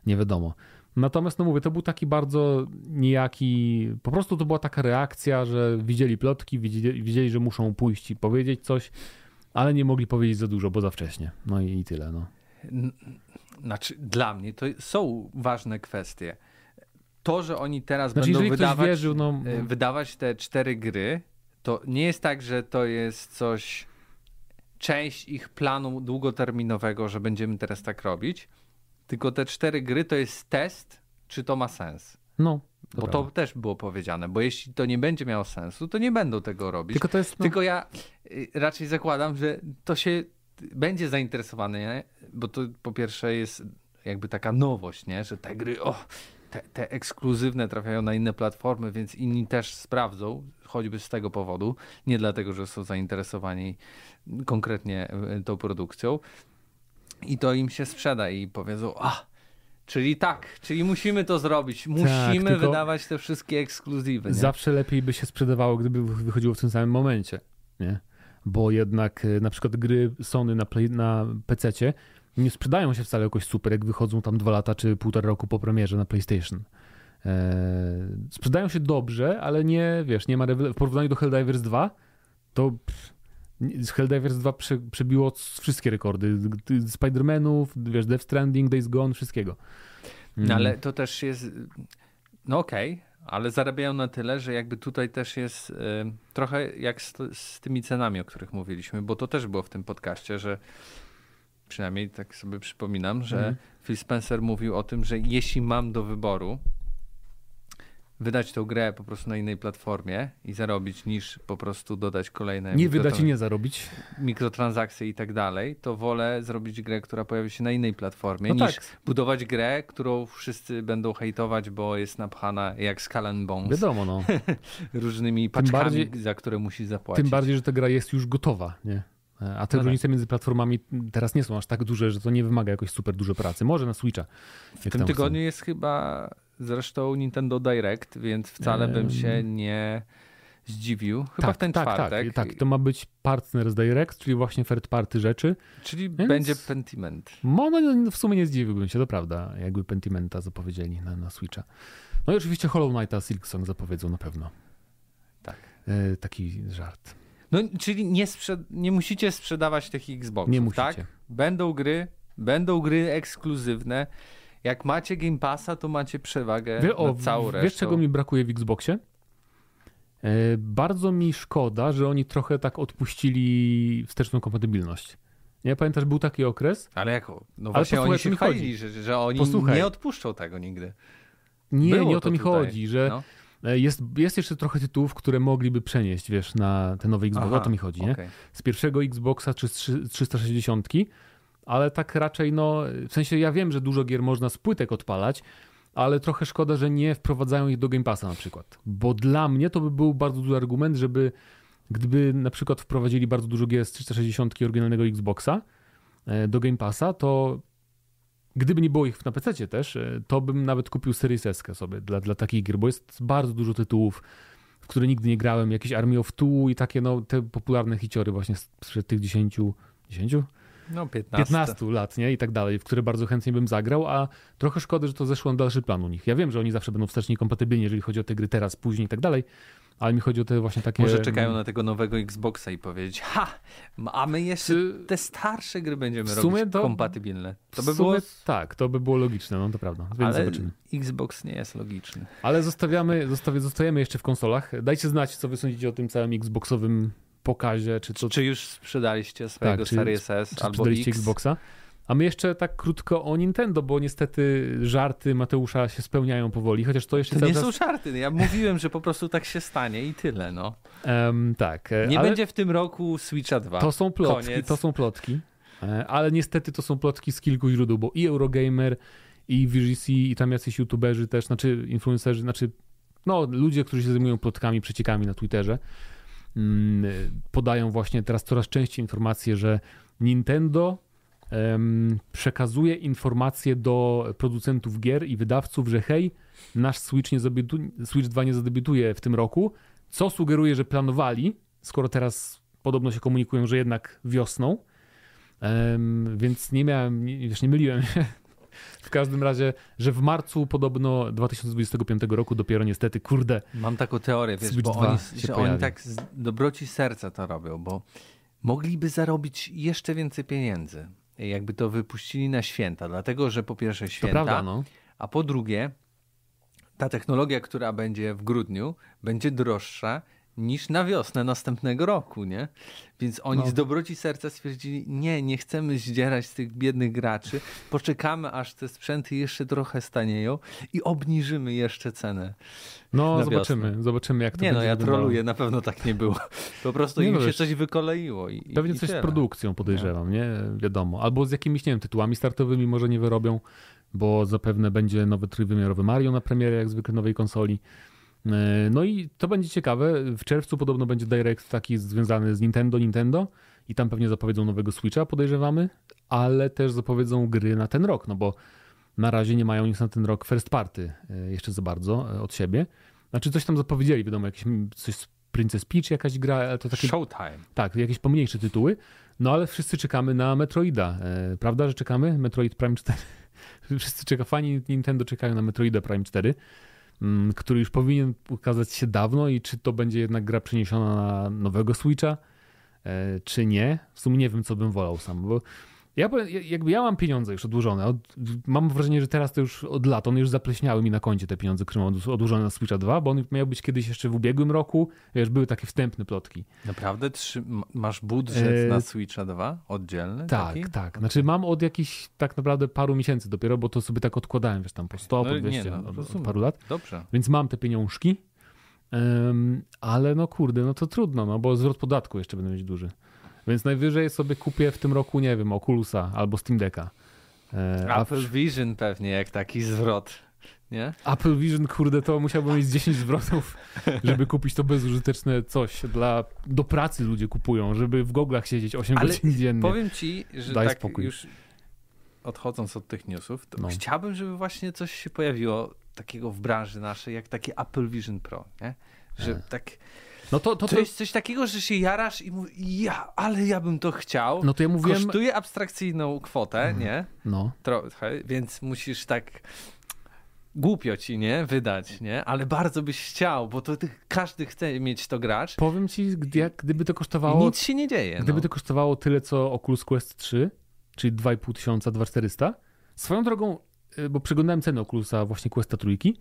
B: Nie wiadomo. Natomiast, no mówię, to był taki bardzo niejaki, po prostu to była taka reakcja, że widzieli plotki, widzieli, widzieli że muszą pójść i powiedzieć coś, ale nie mogli powiedzieć za dużo, bo za wcześnie. No i, i tyle, no.
A: Znaczy, dla mnie to są ważne kwestie. To, że oni teraz znaczy, będą wydawać, wierzył, no... E, wydawać te cztery gry, to nie jest tak, że to jest coś, część ich planu długoterminowego, że będziemy teraz tak robić, tylko te cztery gry to jest test, czy to ma sens.
B: No.
A: Bo to też było powiedziane, bo jeśli to nie będzie miało sensu, to nie będą tego robić. Tylko, to jest, no... Tylko ja y, raczej zakładam, że to się będzie zainteresowane, nie? bo to po pierwsze jest jakby taka nowość, nie? że te gry, o, te, te ekskluzywne trafiają na inne platformy, więc inni też sprawdzą, choćby z tego powodu, nie dlatego, że są zainteresowani konkretnie e, tą produkcją. I to im się sprzeda i powiedzą, a, czyli tak, czyli musimy to zrobić, tak, musimy tak, wydawać te wszystkie ekskluzywy. Nie?
B: Zawsze lepiej by się sprzedawało, gdyby wychodziło w tym samym momencie, nie? Bo jednak e, na przykład gry Sony na, play, na PC nie sprzedają się wcale jakoś super, jak wychodzą tam dwa lata czy półtora roku po premierze na PlayStation. Eee, sprzedają się dobrze, ale nie, wiesz, nie ma w porównaniu do Helldivers 2, to pff, Helldivers 2 prze, przebiło wszystkie rekordy. Spider-Manów, wiesz, Death Stranding, Days Gone, wszystkiego.
A: No ale to też jest, no okej, okay, ale zarabiają na tyle, że jakby tutaj też jest y, trochę jak z, z tymi cenami, o których mówiliśmy, bo to też było w tym podcaście, że przynajmniej tak sobie przypominam, że mhm. Phil Spencer mówił o tym, że jeśli mam do wyboru wydać tą grę po prostu na innej platformie i zarobić, niż po prostu dodać kolejne.
B: Nie wydać i nie zarobić.
A: Mikrotransakcje i tak dalej, to wolę zrobić grę, która pojawi się na innej platformie, no niż tak. budować grę, którą wszyscy będą hejtować, bo jest napchana jak Skull Bones.
B: Wiadomo, no. [LAUGHS]
A: Różnymi paczkami, bardziej, za które musi zapłacić.
B: Tym bardziej, że ta gra jest już gotowa, nie? A te no różnice tak. między platformami teraz nie są aż tak duże, że to nie wymaga jakoś super dużo pracy. Może na Switcha.
A: W tym tygodniu jest chyba zresztą Nintendo Direct, więc wcale bym się nie zdziwił. Chyba tak, w ten
B: tak,
A: tak
B: czwartek. Tak, tak, to ma być Partners Direct, czyli właśnie third party rzeczy.
A: Czyli więc... będzie Pentiment.
B: No, no, w sumie nie zdziwiłbym się, to prawda, jakby Pentimenta zapowiedzieli na, na Switcha. No i oczywiście Hollow Knighta Silksong zapowiedzą na pewno.
A: Tak.
B: E, taki żart.
A: No, czyli nie, sprzed... nie musicie sprzedawać tych Xboxów, Nie musicie. Tak? Będą gry, będą gry ekskluzywne. Jak macie Game Passa, to macie przewagę Wie, o, całą resztą.
B: Wiesz, czego mi brakuje w Xboxie? E, bardzo mi szkoda, że oni trochę tak odpuścili wsteczną kompatybilność. Nie pamiętasz, był taki okres.
A: Ale jak? No właśnie oni się chwalili, że, że oni posłuchaj. nie odpuszczą tego nigdy.
B: Nie, Było nie o to, to mi tutaj. chodzi, że no. E, jest, jest jeszcze trochę tytułów, które mogliby przenieść, wiesz, na te nowe Xbox, Aha, o to mi chodzi, okay. nie? Z pierwszego Xboxa czy z 360, ale tak raczej, no, w sensie ja wiem, że dużo gier można z płytek odpalać, ale trochę szkoda, że nie wprowadzają ich do Game Passa na przykład. Bo dla mnie to by był bardzo duży argument, żeby gdyby na przykład wprowadzili bardzo dużo gier z 360 oryginalnego Xboxa e, do Game Passa, to Gdyby nie było ich na PC też, e, to bym nawet kupił Series S sobie dla, dla takich gier, bo jest bardzo dużo tytułów, w które nigdy nie grałem, jakieś Army of Two i takie no, te popularne hiciory właśnie sprzed tych 10, 10?
A: No, 15.
B: 15 lat, nie? I tak dalej, w które bardzo chętnie bym zagrał, a trochę szkoda, że to zeszło na dalszy plan u nich. Ja wiem, że oni zawsze będą wstecznie kompatybilni, jeżeli chodzi o te gry teraz, później i tak dalej, ale mi chodzi o te właśnie takie...
A: Może czekają na tego nowego Xboxa i powiedzieć, ha, a my jeszcze te starsze gry będziemy robić to... kompatybilne.
B: To by było... Tak, to by było logiczne, no to prawda. Więc
A: ale
B: zobaczymy.
A: Xbox nie jest logiczny.
B: Ale zostawiamy, zostawi, zostajemy jeszcze w konsolach. Dajcie znać, co wy sądzicie o tym całym Xboxowym pokazie. Czy,
A: to... czy już sprzedaliście swojego tak, Series S czy, albo X?
B: Xboxa? A my jeszcze tak krótko o Nintendo, bo niestety żarty Mateusza się spełniają powoli, chociaż to jeszcze
A: to nie czas... są żarty. Ja mówiłem, że po prostu tak się stanie i tyle, no.
B: Um, tak.
A: E, nie będzie w tym roku Switcha 2.
B: To są plotki, Koniec. to są plotki. E, ale niestety to są plotki z kilku źródeł, bo i Eurogamer, i VGC, i tam jacyś youtuberzy też, znaczy influencerzy, znaczy no ludzie, którzy się zajmują plotkami, przeciekami na Twitterze, podają właśnie teraz coraz częściej informacje, że Nintendo przekazuje informacje do producentów gier i wydawców, że hej, nasz Switch, nie Switch 2 nie zadebiutuje w tym roku, co sugeruje, że planowali, skoro teraz podobno się komunikują, że jednak wiosną, więc nie miałem, nie, nie myliłem się. W każdym razie, że w marcu podobno 2025 roku dopiero niestety, kurde.
A: Mam taką teorię, wiesz, Switch bo oni, się oni tak z dobroci serca to robią, bo mogliby zarobić jeszcze więcej pieniędzy jakby to wypuścili na święta, dlatego że po pierwsze święta, prawda, no. a po drugie ta technologia, która będzie w grudniu, będzie droższa niż na wiosnę następnego roku, nie? Więc oni no. z dobroci serca stwierdzili, nie, nie chcemy zdzierać z tych biednych graczy, poczekamy aż te sprzęty jeszcze trochę stanieją i obniżymy jeszcze cenę.
B: No, zobaczymy, zobaczymy jak to
A: Nie
B: no,
A: ja troluję, na pewno tak nie było. [LAUGHS] Po prostu nie im no, się coś wykoleiło. I,
B: pewnie
A: i
B: coś
A: tyle.
B: z produkcją podejrzewam, nie? Wiadomo. Albo z jakimiś, nie wiem, tytułami startowymi może nie wyrobią, bo zapewne będzie nowy trójwymiarowy Mario na premierę, jak zwykle nowej konsoli. E, no i to będzie ciekawe. W czerwcu podobno będzie direct taki związany z Nintendo, Nintendo i tam pewnie zapowiedzą nowego Switcha, podejrzewamy, ale też zapowiedzą gry na ten rok, no bo na razie nie mają nic na ten rok first party e, jeszcze za bardzo e, od siebie. Znaczy coś tam zapowiedzieli, wiadomo, jakieś coś z Princess Peach jakaś gra, ale to takie...
A: Showtime.
B: Tak, jakieś pomniejsze tytuły, no ale wszyscy czekamy na Metroida, prawda, że czekamy? Metroid Prime 4. [LAUGHS] wszyscy czekają, fani Nintendo czekają na Metroida Prime 4. Mm, który już powinien ukazać się dawno i czy to będzie jednak gra przeniesiona na nowego Switcha, e, czy nie. W sumie nie wiem, co bym wolał sam, bo Ja, jakby ja mam pieniądze już odłożone. Od, mam wrażenie, że teraz to już od lat, one już zapleśniały mi na koncie te pieniądze, które mam odłożone na Switcha 2, bo on miał być kiedyś jeszcze w ubiegłym roku. Wiesz, były takie wstępne plotki.
A: Naprawdę? Trzy, masz budżet e... na Switcha 2 oddzielny?
B: Tak,
A: taki?
B: tak. Znaczy mam od jakichś tak naprawdę paru miesięcy dopiero, bo to sobie tak odkładałem, wiesz, tam po 100, no, po 200 nie, no, od, od, paru lat.
A: Dobrze.
B: Więc mam te pieniążki, um, ale no kurde, no to trudno, no bo zwrot podatku jeszcze będę mieć duży. Więc najwyżej sobie kupię w tym roku, nie wiem, Oculusa albo Steam Decka.
A: E, Apple w... Vision pewnie, jak taki zwrot. Nie?
B: Apple Vision, kurde, to musiałbym mieć 10 zwrotów, żeby [LAUGHS] kupić to bezużyteczne coś. Dla, do pracy ludzie kupują, żeby w goglach siedzieć 8 Ale godzin dziennie.
A: powiem ci, że Daj tak spokój. już odchodząc od tych newsów, no. chciałbym, żeby właśnie coś się pojawiło takiego w branży naszej, jak taki Apple Vision Pro, nie? Że e. tak no to, to, to, to, jest coś takiego, że się jarasz i mówisz, ja, ale ja bym to chciał.
B: No to ja mówiłem...
A: Kosztuje abstrakcyjną kwotę, mm. nie?
B: No.
A: Trochę, więc musisz tak głupio ci, nie? Wydać, nie? Ale bardzo byś chciał, bo to każdy chce mieć to gracz.
B: Powiem ci, jak, gdyby to kosztowało...
A: nic się nie dzieje.
B: Gdyby
A: no.
B: to kosztowało tyle, co Oculus Quest 3, czyli 2,5 tysiąca, 2400, swoją drogą, y, bo przeglądałem cenę Oculusa właśnie Questa trójki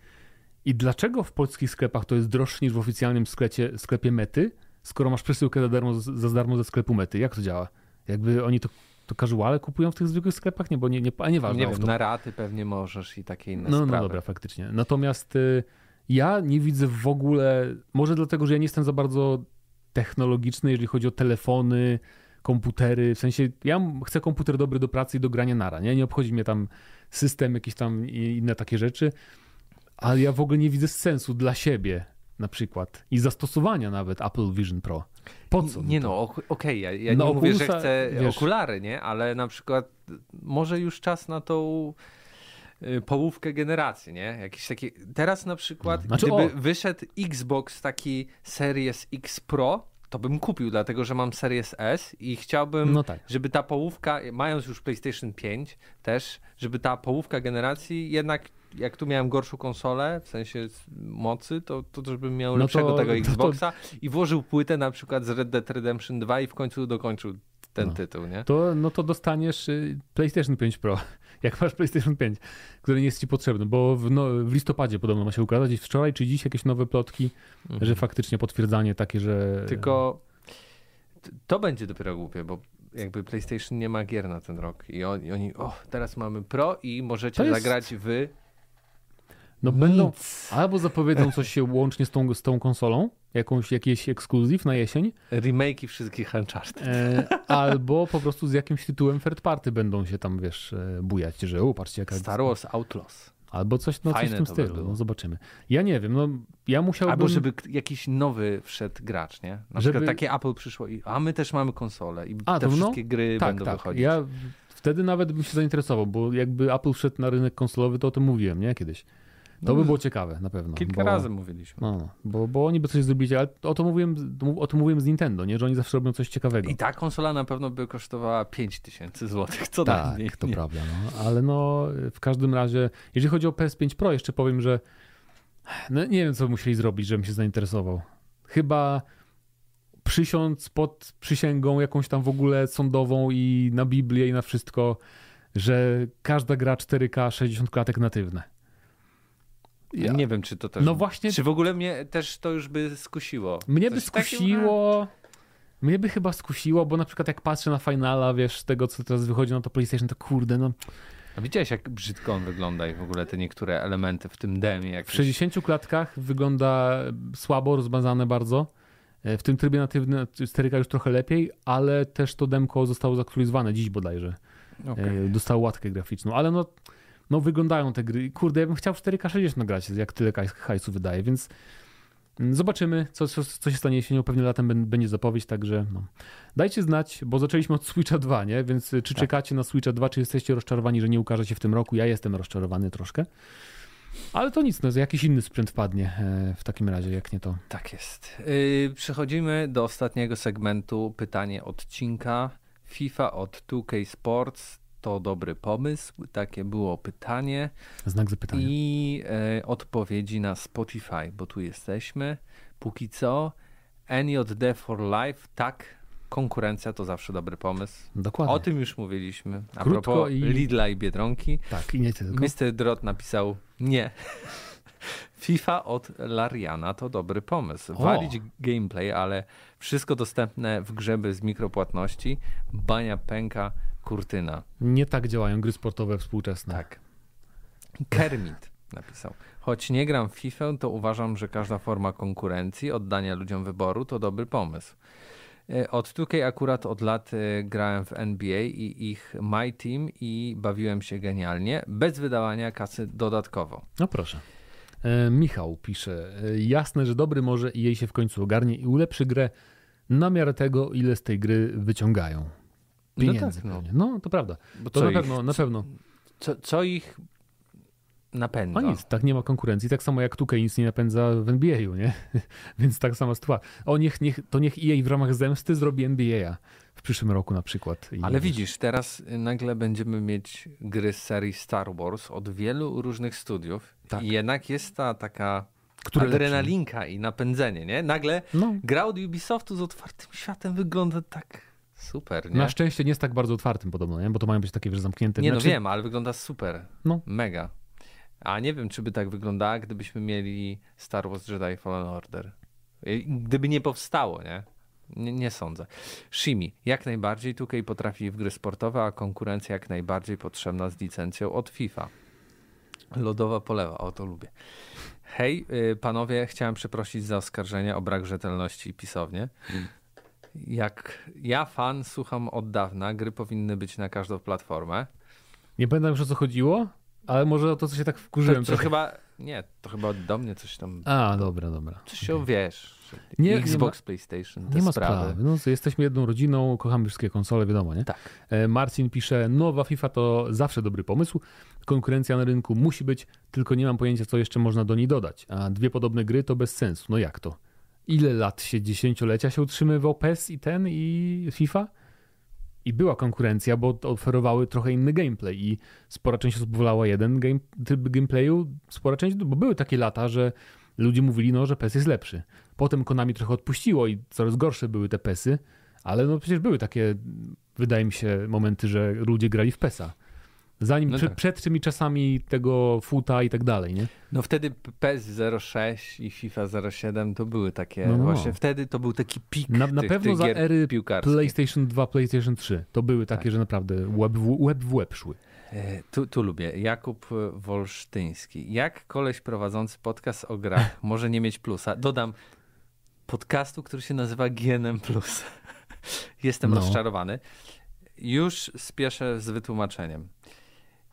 B: i dlaczego w polskich sklepach to jest droższe niż w oficjalnym sklepie, sklepie Mety, skoro masz przesyłkę za darmo, za darmo ze sklepu Mety? Jak to działa? Jakby oni to, to casuale kupują w tych zwykłych sklepach? Nie, bo nie, nie, a nieważne.
A: Nie wiem,
B: to...
A: na raty pewnie możesz i takie inne
B: no, no
A: sprawy.
B: No dobra, faktycznie. Natomiast y, ja nie widzę w ogóle, może dlatego, że ja nie jestem za bardzo technologiczny, jeżeli chodzi o telefony, komputery, w sensie ja chcę komputer dobry do pracy i do grania nara, nie? Nie obchodzi mnie tam system, jakieś tam inne takie rzeczy ale ja w ogóle nie widzę sensu dla siebie na przykład i zastosowania nawet Apple Vision Pro. Po co?
A: Nie no, okej, okay, ja, ja no, nie mówię, że chcę wiesz, okulary, nie? Ale na przykład może już czas na tą y, połówkę generacji, nie? Jakiś taki... Teraz na przykład, znaczy, gdyby o. wyszedł Xbox taki Series X Pro, to bym kupił, dlatego że mam Series S i chciałbym, no tak. żeby ta połówka, mając już PlayStation 5 też, żeby ta połówka generacji jednak jak tu miałem gorszą konsolę, w sensie mocy, to, to żebym miał no lepszego to, tego Xboxa to, to... i włożył płytę na przykład z Red Dead Redemption 2 i w końcu dokończył ten
B: no.
A: tytuł, nie?
B: To, no to dostaniesz y, PlayStation 5 Pro, [LAUGHS] jak masz PlayStation 5, który nie jest ci potrzebny, bo w, no, w listopadzie podobno ma się ukazać, i wczoraj czy dziś jakieś nowe plotki, mhm. że faktycznie potwierdzanie takie, że...
A: Tylko to będzie dopiero głupie, bo jakby PlayStation nie ma gier na ten rok i oni, oni o, teraz mamy Pro i możecie jest... zagrać w
B: no Nic. będą, albo zapowiedzą coś się łącznie z tą, z tą konsolą, jakąś, jakiś ekskluzyw na jesień.
A: Remake'i wszystkich Uncharted.
B: E, albo po prostu z jakimś tytułem third party będą się tam, wiesz, e, bujać, że o, patrzcie jaka...
A: Star Wars Outlaws.
B: Albo coś, no, coś w tym stylu, by no zobaczymy. Ja nie wiem, no ja musiałbym...
A: Albo żeby jakiś nowy wszedł gracz, nie? Na żeby... przykład takie Apple przyszło i a my też mamy konsolę i a, te no, wszystkie gry tak, będą tak. wychodzić.
B: Ja wtedy nawet bym się zainteresował, bo jakby Apple wszedł na rynek konsolowy, to o tym mówiłem, nie? Kiedyś. To by no, było ciekawe, na pewno.
A: Kilka bo, razy mówiliśmy.
B: No, bo, bo oni by coś zrobili, ale o to, mówiłem, o to mówiłem z Nintendo, nie? że oni zawsze robią coś ciekawego.
A: I ta konsola na pewno by kosztowała 5000 zł, co
B: tak,
A: najmniej.
B: to nie. prawda. No. Ale no, w każdym razie, jeżeli chodzi o PS5 Pro, jeszcze powiem, że no, nie wiem, co musieli zrobić, żebym się zainteresował. Chyba przysiąc pod przysięgą jakąś tam w ogóle sądową i na Biblię i na wszystko, że każda gra 4K 60 klatek natywne.
A: Ja. Nie wiem, czy to też. No właśnie. Czy w ogóle mnie też to już by skusiło?
B: Mnie by skusiło. Mnie by chyba skusiło, bo na przykład jak patrzę na finala, wiesz, tego co teraz wychodzi na to PlayStation, to kurde, no.
A: A widziałeś, jak brzydko on wygląda i w ogóle te niektóre elementy w tym demie.
B: Jakieś... W 60 klatkach wygląda słabo, rozmazane bardzo. E, w tym trybie natywnym 4K już trochę lepiej, ale też to demko zostało zaktualizowane dziś bodajże. Okay. Dostało łatkę graficzną, ale no no wyglądają te gry. Kurde, ja bym chciał 4K 60 grać, jak tyle hajsu wydaje, więc mm, zobaczymy, co, co, co się stanie jesienią. Pewnie latem będzie zapowiedź, także no. dajcie znać, bo zaczęliśmy od Switcha 2, nie? Więc y, czy tak. czekacie na Switcha 2, czy jesteście rozczarowani, że nie ukaże się w tym roku? Ja jestem rozczarowany troszkę. Ale to nic, no, jakiś inny sprzęt wpadnie e, w takim razie, jak nie to.
A: Tak jest. Yy, przechodzimy do ostatniego segmentu. Pytanie odcinka. FIFA od 2K Sports to dobry pomysł? Takie było pytanie.
B: Znak zapytania.
A: I e, odpowiedzi na Spotify, bo tu jesteśmy. Póki co NJD for Life, tak, konkurencja to zawsze dobry pomysł.
B: Dokładnie.
A: O tym już mówiliśmy. A
B: Krótko
A: propos
B: i...
A: Lidla i Biedronki.
B: Tak, i nie tylko.
A: Mr. Drot napisał nie. [LAUGHS] FIFA od Lariana to dobry pomysł. Walić gameplay, ale wszystko dostępne w grze bez mikropłatności. Bania pęka, kurtyna.
B: Nie tak działają gry sportowe współczesne.
A: Tak. Kermit napisał. Choć nie gram w FIFA, to uważam, że każda forma konkurencji, oddania ludziom wyboru to dobry pomysł. E, od 2K akurat od lat e, grałem w NBA i ich My Team i bawiłem się genialnie, bez wydawania kasy dodatkowo.
B: No proszę. E, Michał pisze, e, jasne, że dobry może i jej się w końcu ogarnie i ulepszy grę na miarę tego, ile z tej gry wyciągają. Pieniędzy no, tak, no. no to prawda. Bo to na pewno, ich, na pewno.
A: Co, co ich napędza.
B: No nic, tak nie ma konkurencji, tak samo jak Tukej nic nie napędza w NBA-u, nie? [LAUGHS] Więc tak sama sytuacja. O, niech, niech, to niech EA w ramach zemsty zrobi NBA w przyszłym roku na przykład.
A: I Ale widzisz, teraz nagle będziemy mieć gry z serii Star Wars od wielu różnych studiów tak. i jednak jest ta taka Które adrenalinka lepszy? i napędzenie, nie? Nagle no. gra od Ubisoftu z otwartym światem wygląda tak super, nie?
B: Na szczęście nie jest tak bardzo otwartym podobno, nie? Bo to mają być takie, wiesz, zamknięte.
A: Nie, no znaczy... no wiem, ale wygląda super. No. Mega. A nie wiem, czy by tak wyglądała, gdybyśmy mieli Star Wars Jedi Fallen Order. Gdyby nie powstało, nie? Nie, nie sądzę. Shimi, jak najbardziej 2K potrafi w gry sportowe, a konkurencja jak najbardziej potrzebna z licencją od FIFA. Lodowa polewa, o to lubię. Hej, y, panowie, chciałem przeprosić za oskarżenie o brak rzetelności i pisownie. Jak ja, fan, słucham od dawna, gry powinny być na każdą platformę.
B: Nie pamiętam już o co chodziło? Ale może o to, co się tak wkurzyłem.
A: To, to chyba, nie, to chyba do mnie coś tam...
B: A, dobra, dobra.
A: Coś się okay. wiesz. Nie, Xbox, nie ma, PlayStation,
B: Nie ma
A: sprawy.
B: sprawy. No, jesteśmy jedną rodziną, kochamy wszystkie konsole, wiadomo, nie?
A: Tak.
B: E, Marcin pisze, nowa FIFA to zawsze dobry pomysł. Konkurencja na rynku musi być, tylko nie mam pojęcia, co jeszcze można do niej dodać. A dwie podobne gry to bez sensu. No jak to? Ile lat się, dziesięciolecia się utrzymywał PES i ten, i FIFA? i była konkurencja, bo oferowały trochę inny gameplay i spora część osób wolała jeden game, tryb gameplayu, spora część, bo były takie lata, że ludzie mówili, no, że PES jest lepszy. Potem Konami trochę odpuściło i coraz gorsze były te PESy, ale no przecież były takie, wydaje mi się, momenty, że ludzie grali w PESa. Zanim no tak. przed tymi czasami tego futa i tak dalej, nie?
A: No wtedy PES 06 i FIFA 07 to były takie, no, no. właśnie wtedy to był taki pik
B: Na, na
A: tych,
B: pewno za ery PlayStation 2, PlayStation 3 to były takie, tak. że naprawdę web w, web w web szły.
A: E, tu, tu lubię. Jakub Wolsztyński. Jak koleś prowadzący podcast o grach [LAUGHS] może nie mieć plusa? Dodam podcastu, który się nazywa GNM+. [LAUGHS] Jestem no. rozczarowany. Już spieszę z wytłumaczeniem.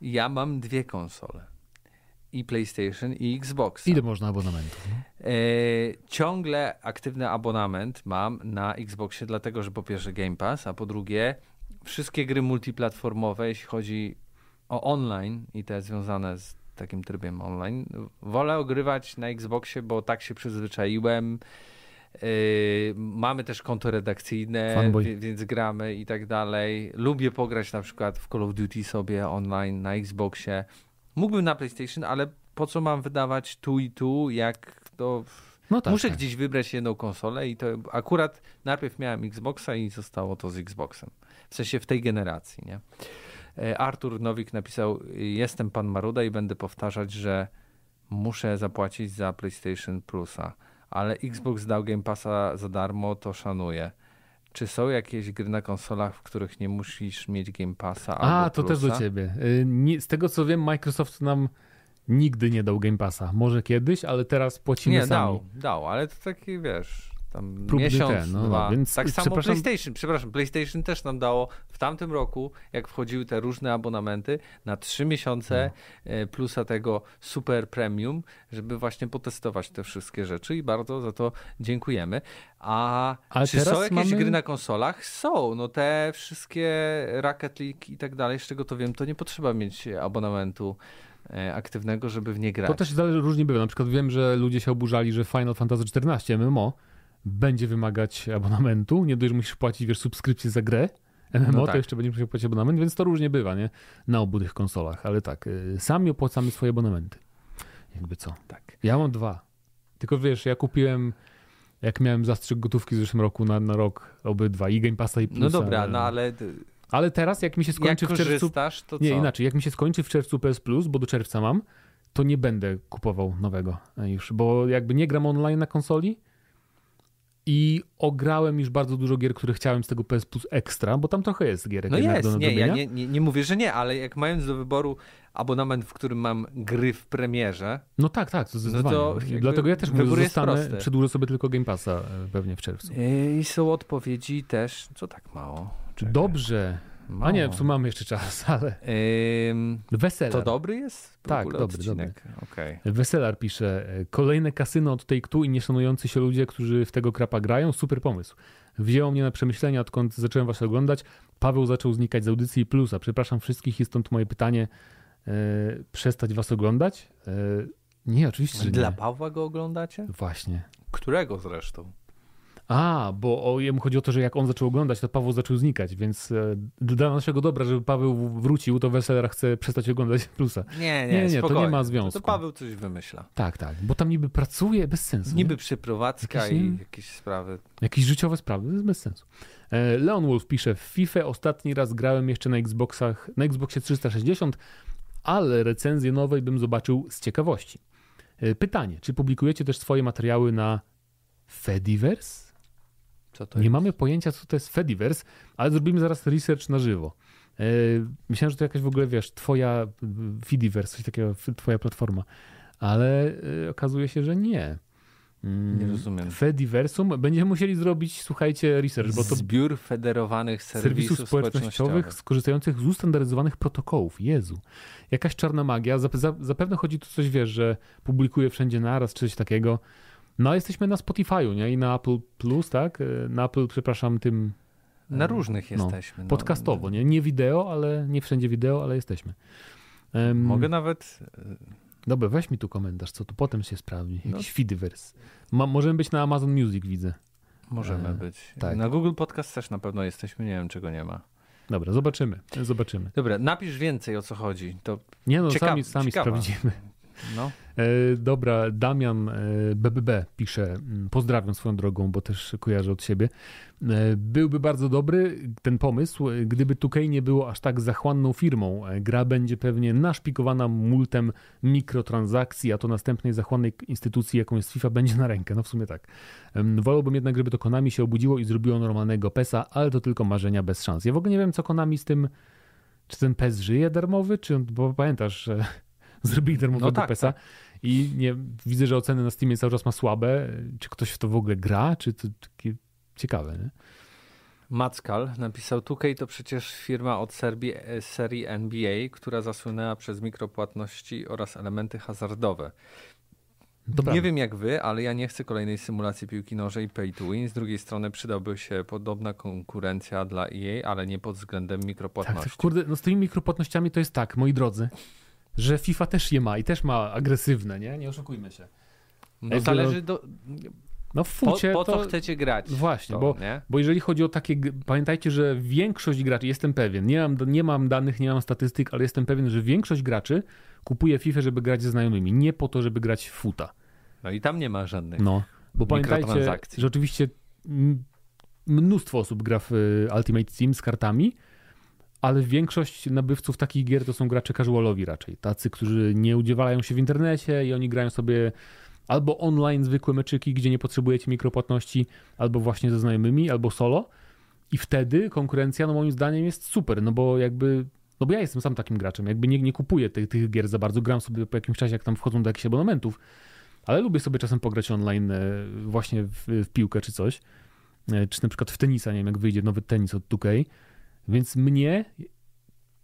A: Ja mam dwie konsole. I PlayStation, i Xbox.
B: Ile można abonamentów?
A: E, ciągle aktywny abonament mam na Xboxie, dlatego że po pierwsze Game Pass, a po drugie wszystkie gry multiplatformowe, jeśli chodzi o online i te związane z takim trybem online, wolę ogrywać na Xboxie, bo tak się przyzwyczaiłem. Yy, mamy też konto redakcyjne, więc gramy i tak dalej. Lubię pograć na przykład w Call of Duty sobie online na Xboxie. Mógłbym na PlayStation, ale po co mam wydawać tu i tu, jak to. No tak, Muszę tak. gdzieś wybrać jedną konsolę i to akurat najpierw miałem Xboxa i zostało to z Xboxem. W sensie w tej generacji, nie? E, Artur Nowik napisał: Jestem pan Maruda i będę powtarzać, że muszę zapłacić za PlayStation Plusa ale Xbox dał Game Passa za darmo, to szanuję. Czy są jakieś gry na konsolach, w których nie musisz mieć Game Passa? A,
B: to też do ciebie. Y, z tego co wiem, Microsoft nam nigdy nie dał Game Passa. Może kiedyś, ale teraz płacimy
A: nie,
B: sami.
A: dał, dał, ale to taki wiesz tam Próbny miesiąc, ten, no, dwa. Więc tak samo PlayStation, przepraszam, PlayStation też nam dało w tamtym roku, jak wchodziły te różne abonamenty, na trzy miesiące no. E, plusa tego super premium, żeby właśnie potestować te wszystkie rzeczy i bardzo za to dziękujemy. A Ale czy są jakieś mamy... gry na konsolach? Są. No te wszystkie Rocket League i tak dalej, z czego to wiem, to nie potrzeba mieć abonamentu e, aktywnego, żeby w nie grać.
B: To też zależy, różnie bywa. Na przykład wiem, że ludzie się oburzali, że Final Fantasy XIV MMO będzie wymagać abonamentu. Nie dość, że musisz płacić, wiesz, subskrypcję za grę, MMO, no tak. to jeszcze będziesz musiał płacić abonament, więc to różnie bywa, nie? Na obu tych konsolach, ale tak, y, sami opłacamy swoje abonamenty. Jakby co.
A: Tak.
B: Ja mam dwa. Tylko wiesz, ja kupiłem jak miałem zastrzyk gotówki w zeszłym roku na, na rok obydwa, i Game Passa i Plusa.
A: No dobra, no ale...
B: Ale teraz jak mi się skończy w czerwcu...
A: to
B: Nie,
A: co?
B: inaczej, jak mi się skończy w czerwcu PS Plus, bo do czerwca mam, to nie będę kupował nowego już, bo jakby nie gram online na konsoli, i ograłem już bardzo dużo gier, które chciałem z tego PS Plus Extra, bo tam trochę jest gier.
A: No jest, do nie, ja nie, nie, nie, mówię, że nie, ale jak mając do wyboru abonament, w którym mam gry w premierze.
B: No tak, tak, to zdecydowanie. No to Dlatego ja też mówię, zostanę, przedłużę sobie tylko Game Passa e, pewnie w czerwcu.
A: I są odpowiedzi też, co tak mało?
B: Czekaj. Dobrze. Mało. A nie, w sumie mamy jeszcze czas, [LAUGHS] ale. Ym, Weselar.
A: To dobry jest?
B: Tak, dobry,
A: odcinek. dobry. Okay.
B: Weselar pisze: Kolejne kasyno od Take Two i nieszanujący się ludzie, którzy w tego krapa grają. Super pomysł. Wzięło mnie na przemyślenia, odkąd zacząłem was oglądać. Paweł zaczął znikać z audycji Plusa. Przepraszam wszystkich i stąd moje pytanie: e, przestać was oglądać? E, nie, oczywiście.
A: Dla
B: nie.
A: Pawła go oglądacie?
B: Właśnie.
A: Którego zresztą?
B: A, bo o, jemu chodzi o to, że jak on zaczął oglądać, to Paweł zaczął znikać, więc e, dla naszego dobra, żeby Paweł wrócił, to Weseler chce przestać oglądać [LAUGHS] Plusa.
A: Nie, nie, nie, nie
B: to nie ma związku.
A: To Paweł coś wymyśla.
B: Tak, tak, bo tam niby pracuje bez sensu.
A: Niby nie? przyprowadzka jakieś, i jakieś sprawy.
B: Jakieś życiowe sprawy, to jest bez sensu. E, Leon Wolf pisze, w FIFA ostatni raz grałem jeszcze na Xboxach, na Xboxie 360, ale recenzję nowej bym zobaczył z ciekawości. E, pytanie, czy publikujecie też swoje materiały na Fediverse? Nie jest? mamy pojęcia, co to jest Fediverse, ale zrobimy zaraz research na żywo. E, myślałem, że to jakaś w ogóle, wiesz, twoja Fediverse, coś takiego, twoja platforma, ale e, okazuje się, że nie.
A: Mm, nie rozumiem.
B: Fediversum będziemy musieli zrobić, słuchajcie, research, bo to
A: zbiór federowanych serwisów, serwisów społecznościowych, społecznościowych
B: skorzystających z ustandaryzowanych protokołów. Jezu. Jakaś czarna magia. Zapewne chodzi tu coś, wiesz, że publikuje wszędzie naraz, czy coś takiego. No, jesteśmy na Spotify'u, nie? I na Apple Plus, tak? E, na Apple, przepraszam, tym.
A: Na różnych no, jesteśmy.
B: No, podcastowo, nie? Nie wideo, ale nie wszędzie wideo, ale jesteśmy.
A: Um, Mogę nawet.
B: E, Dobra, weź mi tu komentarz, co tu potem się sprawdzi. No. Jakiś no. Ma, możemy być na Amazon Music, widzę.
A: Możemy e, być. Tak. Na Google Podcast też na pewno jesteśmy, nie wiem czego nie ma.
B: Dobra, zobaczymy. Zobaczymy.
A: Dobra, napisz więcej o co chodzi. To
B: nie no, ciekawe, sami, sami sprawdzimy. No. E, dobra, Damian BBB e, pisze, mm, pozdrawiam swoją drogą, bo też kojarzę od siebie. E, byłby bardzo dobry ten pomysł, gdyby Tukej nie było aż tak zachłanną firmą. Gra będzie pewnie naszpikowana multem mikrotransakcji, a to następnej zachłannej instytucji, jaką jest FIFA, będzie na rękę. No w sumie tak. Wolałbym jednak, żeby to Konami się obudziło i zrobiło normalnego PESa, ale to tylko marzenia bez szans. Ja w ogóle nie wiem, co Konami z tym czy ten PES żyje darmowy, czy bo pamiętasz, że zrobili darmowego no tak, PESa tak. i nie, widzę, że oceny na Steamie cały czas ma słabe. Czy ktoś w to w ogóle gra, czy to takie ciekawe, nie?
A: Mackal napisał, 2K to przecież firma od Serbii, serii NBA, która zasłynęła przez mikropłatności oraz elementy hazardowe. Dobra. Nie wiem jak wy, ale ja nie chcę kolejnej symulacji piłki nożnej pay to win. Z drugiej strony przydałby się podobna konkurencja dla EA, ale nie pod względem mikropłatności. Tak,
B: tak, kurde, no z tymi mikropłatnościami to jest tak, moi drodzy że FIFA też je ma i też ma agresywne, nie? Nie oszukujmy się.
A: No zależy do...
B: No w fucie
A: po, po
B: to...
A: co chcecie grać?
B: Właśnie, to, bo, bo jeżeli chodzi o takie... Pamiętajcie, że większość graczy, jestem pewien, nie mam, nie mam danych, nie mam statystyk, ale jestem pewien, że większość graczy kupuje FIFA, żeby grać ze znajomymi, nie po to, żeby grać w futa.
A: No i tam nie ma żadnych
B: No, bo pamiętajcie, że oczywiście mnóstwo osób gra w y, Ultimate Team z kartami, ale większość nabywców takich gier to są gracze casualowi raczej. Tacy, którzy nie udzielają się w internecie i oni grają sobie albo online zwykłe meczyki, gdzie nie potrzebujecie mikropłatności, albo właśnie ze znajomymi, albo solo. I wtedy konkurencja, no moim zdaniem, jest super, no bo jakby. No bo ja jestem sam takim graczem, jakby nie, nie kupuję tych, tych gier za bardzo, gram sobie po jakimś czasie, jak tam wchodzą do jakichś abonamentów, ale lubię sobie czasem pograć online e, właśnie w, w piłkę czy coś, e, czy na przykład w tenisa, nie wiem, jak wyjdzie nowy tenis od 2K, więc mnie,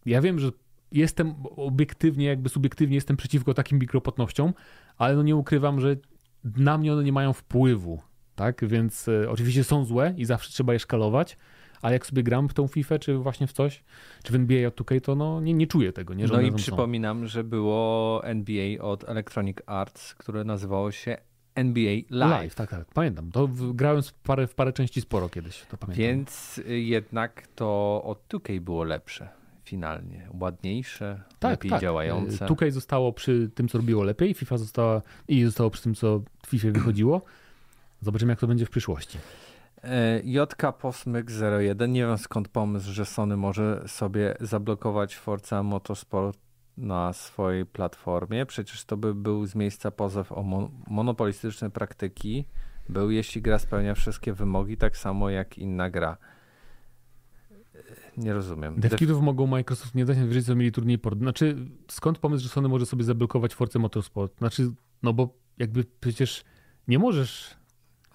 B: ja wiem, że jestem obiektywnie, jakby subiektywnie jestem przeciwko takim mikropłatnościom, ale no nie ukrywam, że na mnie one nie mają wpływu, tak? Więc e, oczywiście są złe i zawsze trzeba je szkalować, ale jak sobie gram w tą FIFA, czy właśnie w coś, czy w NBA od 2K, to no, nie, nie czuję tego. Nie,
A: no i przypominam, że było NBA od Electronic Arts, które nazywało się NBA Live. Live.
B: tak, tak, pamiętam. To grałem w parę, w parę części sporo kiedyś, to pamiętam.
A: Więc y, jednak to od 2K było lepsze finalnie, ładniejsze, tak, lepiej tak. działające.
B: 2K zostało przy tym, co robiło lepiej, FIFA została i zostało przy tym, co w FIFA wychodziło. Zobaczymy, jak to będzie w przyszłości.
A: E, JK Posmyk 01. Nie wiem skąd pomysł, że Sony może sobie zablokować Forza Motorsport na swojej platformie. Przecież to by był z miejsca pozew o mon monopolistyczne praktyki. Był, jeśli gra spełnia wszystkie wymogi, tak samo jak inna gra. Nie rozumiem.
B: Devkitów mogą Microsoft nie dać najwyżej, co mieli turniej port. Znaczy, skąd pomysł, że Sony może sobie zablokować Force Motorsport? Znaczy, no bo jakby przecież nie możesz...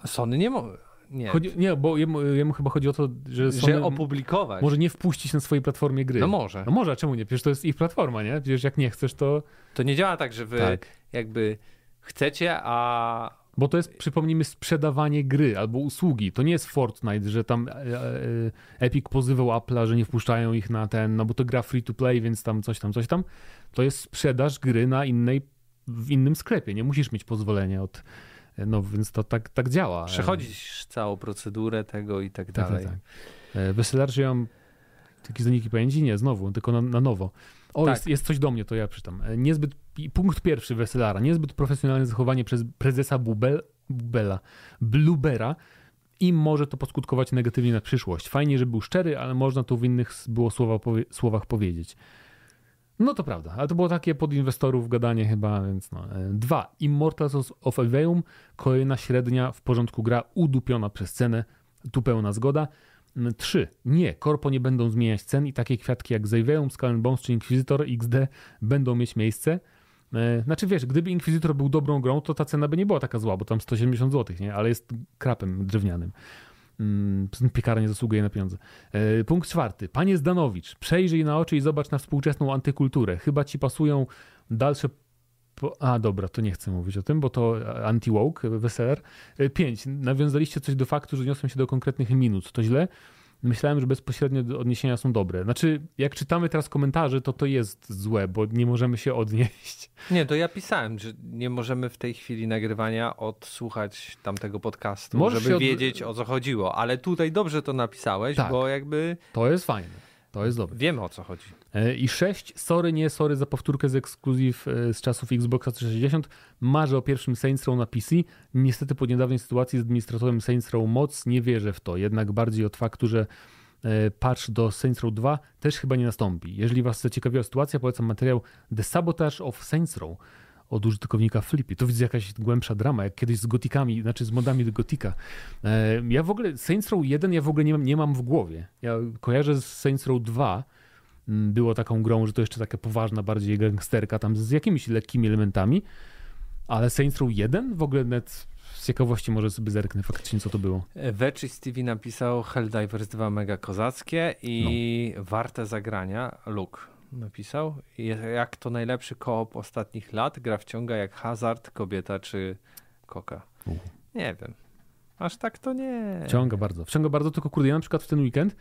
A: Sony nie może. Nie.
B: Chodzi, nie, bo jemu, jemu, chyba chodzi o to, że, Sony
A: że opublikować.
B: Może nie wpuścić na swojej platformie gry.
A: No może.
B: No może, a czemu nie? Przecież to jest ich platforma, nie? Przecież jak nie chcesz, to...
A: To nie działa tak, że wy tak. jakby chcecie, a
B: bo to jest, przypomnijmy, sprzedawanie gry albo usługi. To nie jest Fortnite, że tam e, e, Epic pozywał Apple'a, że nie wpuszczają ich na ten, no bo to gra free to play, więc tam coś tam, coś tam. To jest sprzedaż gry na innej, w innym sklepie. Nie musisz mieć pozwolenia od. No więc to tak, tak działa.
A: Przechodzisz całą procedurę tego i tak, tak dalej. Tak,
B: tak. Weselarz, ja mam takie zaniki pamięci? Nie, znowu, tylko na, na nowo. O, tak. jest, jest coś do mnie, to ja przeczytam. Niezbyt, punkt pierwszy Weselara. Niezbyt profesjonalne zachowanie przez prezesa Bubel, Bubela, Blubera i może to poskutkować negatywnie na przyszłość. Fajnie, że był szczery, ale można to w innych było słowa, powie, słowach powiedzieć. No to prawda, ale to było takie pod inwestorów gadanie chyba, więc no. Dwa. Immortals of Aveum, kolejna średnia, w porządku gra, udupiona przez cenę, tu pełna zgoda. 3. Nie, korpo nie będą zmieniać cen i takie kwiatki jak Zaiveum, Skull Bones czy Inquisitor XD będą mieć miejsce. E, znaczy wiesz, gdyby Inquisitor był dobrą grą, to ta cena by nie była taka zła, bo tam 170 zł, nie? ale jest krapem drewnianym. Mm, [LAUGHS] piekara nie zasługuje na pieniądze. E, punkt czwarty. Panie Zdanowicz, przejrzyj na oczy i zobacz na współczesną antykulturę. Chyba ci pasują dalsze a dobra, to nie chcę mówić o tym, bo to anti-woke, weseler. 5. Nawiązaliście coś do faktu, że niosłem się do konkretnych minut. To źle? Myślałem, że bezpośrednio odniesienia są dobre. Znaczy, jak czytamy teraz komentarze, to to jest złe, bo nie możemy się odnieść.
A: Nie, to ja pisałem, że nie możemy w tej chwili nagrywania odsłuchać tamtego podcastu, Możesz żeby od... wiedzieć o co chodziło. Ale tutaj dobrze to napisałeś, tak. bo jakby.
B: To jest fajne. To jest dobre.
A: Wiemy o co chodzi.
B: E, I 6. Sorry, nie sorry za powtórkę z ekskluzyw e, z czasów Xboxa 360. Marzę o pierwszym Saints Row na PC. Niestety po niedawnej sytuacji z administratorem Saints Row moc nie wierzę w to. Jednak bardziej od faktu, że e, patch do Saints Row 2 też chyba nie nastąpi. Jeżeli Was zaciekawiła sytuacja, polecam materiał The Sabotage of Saints Row od użytkownika Flippy. To widzę jakaś głębsza drama, jak kiedyś z gotikami, znaczy z modami do gotika. E, ja w ogóle Saints Row 1 ja w ogóle nie mam, nie mam w głowie. Ja kojarzę z Saints Row 2 mm, było taką grą, że to jeszcze taka poważna bardziej gangsterka tam z jakimiś lekkimi elementami, ale Saints Row 1 w ogóle net z ciekawości może sobie zerknę faktycznie, co to było.
A: Vechi Stevie napisał Helldivers 2 mega kozackie i no. warte zagrania. Luke napisał. Jak to najlepszy koop ostatnich lat, gra wciąga jak Hazard, Kobieta czy Koka. Nie wiem. Aż tak to nie.
B: Wciąga bardzo. Wciąga bardzo, tylko kurde, ja na przykład w ten weekend,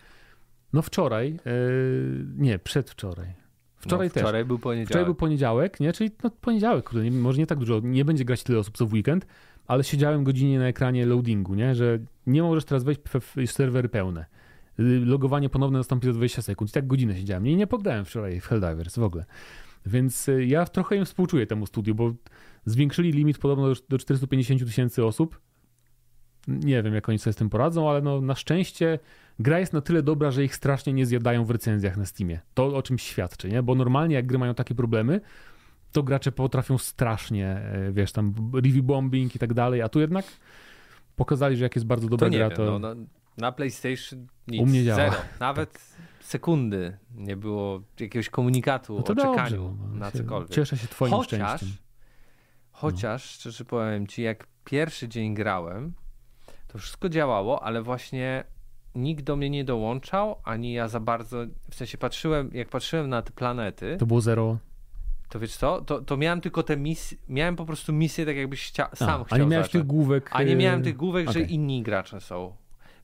B: no wczoraj, yy, nie, przedwczoraj. Wczoraj no,
A: też. Wczoraj był poniedziałek.
B: Wczoraj był poniedziałek, nie? Czyli no, poniedziałek, kurde, nie, może nie tak dużo, nie będzie grać tyle osób co w weekend, ale siedziałem godzinnie na ekranie loadingu, nie? Że nie możesz teraz wejść w serwery pełne logowanie ponowne nastąpi za 20 sekund. I tak godzinę siedziałem. I nie pograłem wczoraj w Helldivers w ogóle. Więc y, ja trochę im współczuję temu studiu, bo zwiększyli limit podobno do 450 tysięcy osób. Nie wiem, jak oni sobie z tym poradzą, ale no, na szczęście gra jest na tyle dobra, że ich strasznie nie zjadają w recenzjach na Steamie. To o czym świadczy, nie? Bo normalnie jak gry mają takie problemy, to gracze potrafią strasznie, e, wiesz, tam review bombing i tak dalej, a tu jednak pokazali, że jak jest bardzo dobra
A: to
B: gra,
A: wiem,
B: to...
A: No, no, na PlayStation nic, U mnie działa. zero. Nawet tak. sekundy nie było jakiegoś komunikatu no to o dobrze, czekaniu no, na cokolwiek.
B: Cieszę się twoim chociaż, szczęściem.
A: Chociaż, no. szczerze powiem ci, jak pierwszy dzień grałem, to wszystko działało, ale właśnie nikt do mnie nie dołączał, ani ja za bardzo, w sensie patrzyłem, jak patrzyłem na te planety.
B: To było zero.
A: To wiesz co, to, to miałem tylko te misje, miałem po prostu misję tak jakbyś chcia, sam a, chciał
B: A nie miałeś zacząć. tych główek?
A: A nie miałem tych główek, okay. że inni gracze są.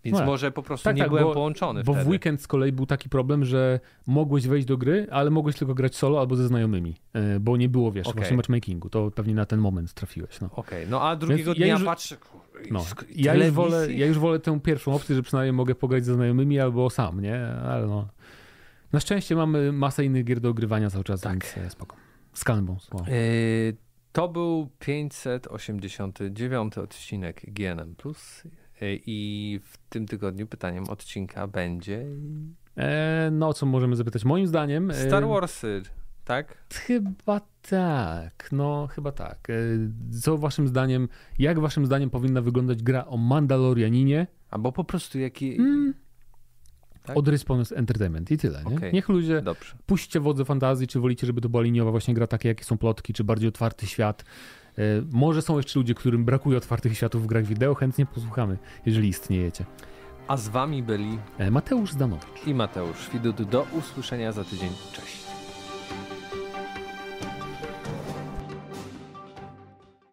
A: Więc no, może po prostu tak, nie tak, byłem
B: bo,
A: połączony
B: Bo
A: wtedy.
B: w weekend z kolei był taki problem, że mogłeś wejść do gry, ale mogłeś tylko grać solo albo ze znajomymi, e, bo nie było, wiesz, okay. właśnie matchmakingu. To pewnie na ten moment trafiłeś. No.
A: Okej, okay. no a drugiego Więc dnia ja już, patrzę...
B: No, ja, już wolę, ja już wolę tę pierwszą opcję, że przynajmniej mogę pograć ze znajomymi albo sam, nie? Ale no... Na szczęście mamy masę innych gier do ogrywania cały czas, tak. więc spoko. Skull Wow. Yy,
A: To był 589 odcinek GNM Plus i w tym tygodniu pytaniem odcinka będzie.
B: E, no, co możemy zapytać? Moim zdaniem.
A: E, Star Warsy, tak?
B: Chyba tak. No, chyba tak. E, co waszym zdaniem, jak waszym zdaniem powinna wyglądać gra o Mandalorianinie?
A: Albo po prostu jaki. Hmm.
B: Tak? Od Response Entertainment i tyle. Nie? Okay. Niech ludzie Dobrze. puśćcie wodze fantazji, czy wolicie, żeby to była liniowa właśnie gra, takie jakie są plotki, czy bardziej otwarty świat. E, może są jeszcze ludzie, którym brakuje otwartych światów w grach wideo, chętnie posłuchamy, jeżeli istniejecie.
A: A z wami byli
B: e, Mateusz Zdanowicz
A: i Mateusz Widut. Do usłyszenia za tydzień. Cześć.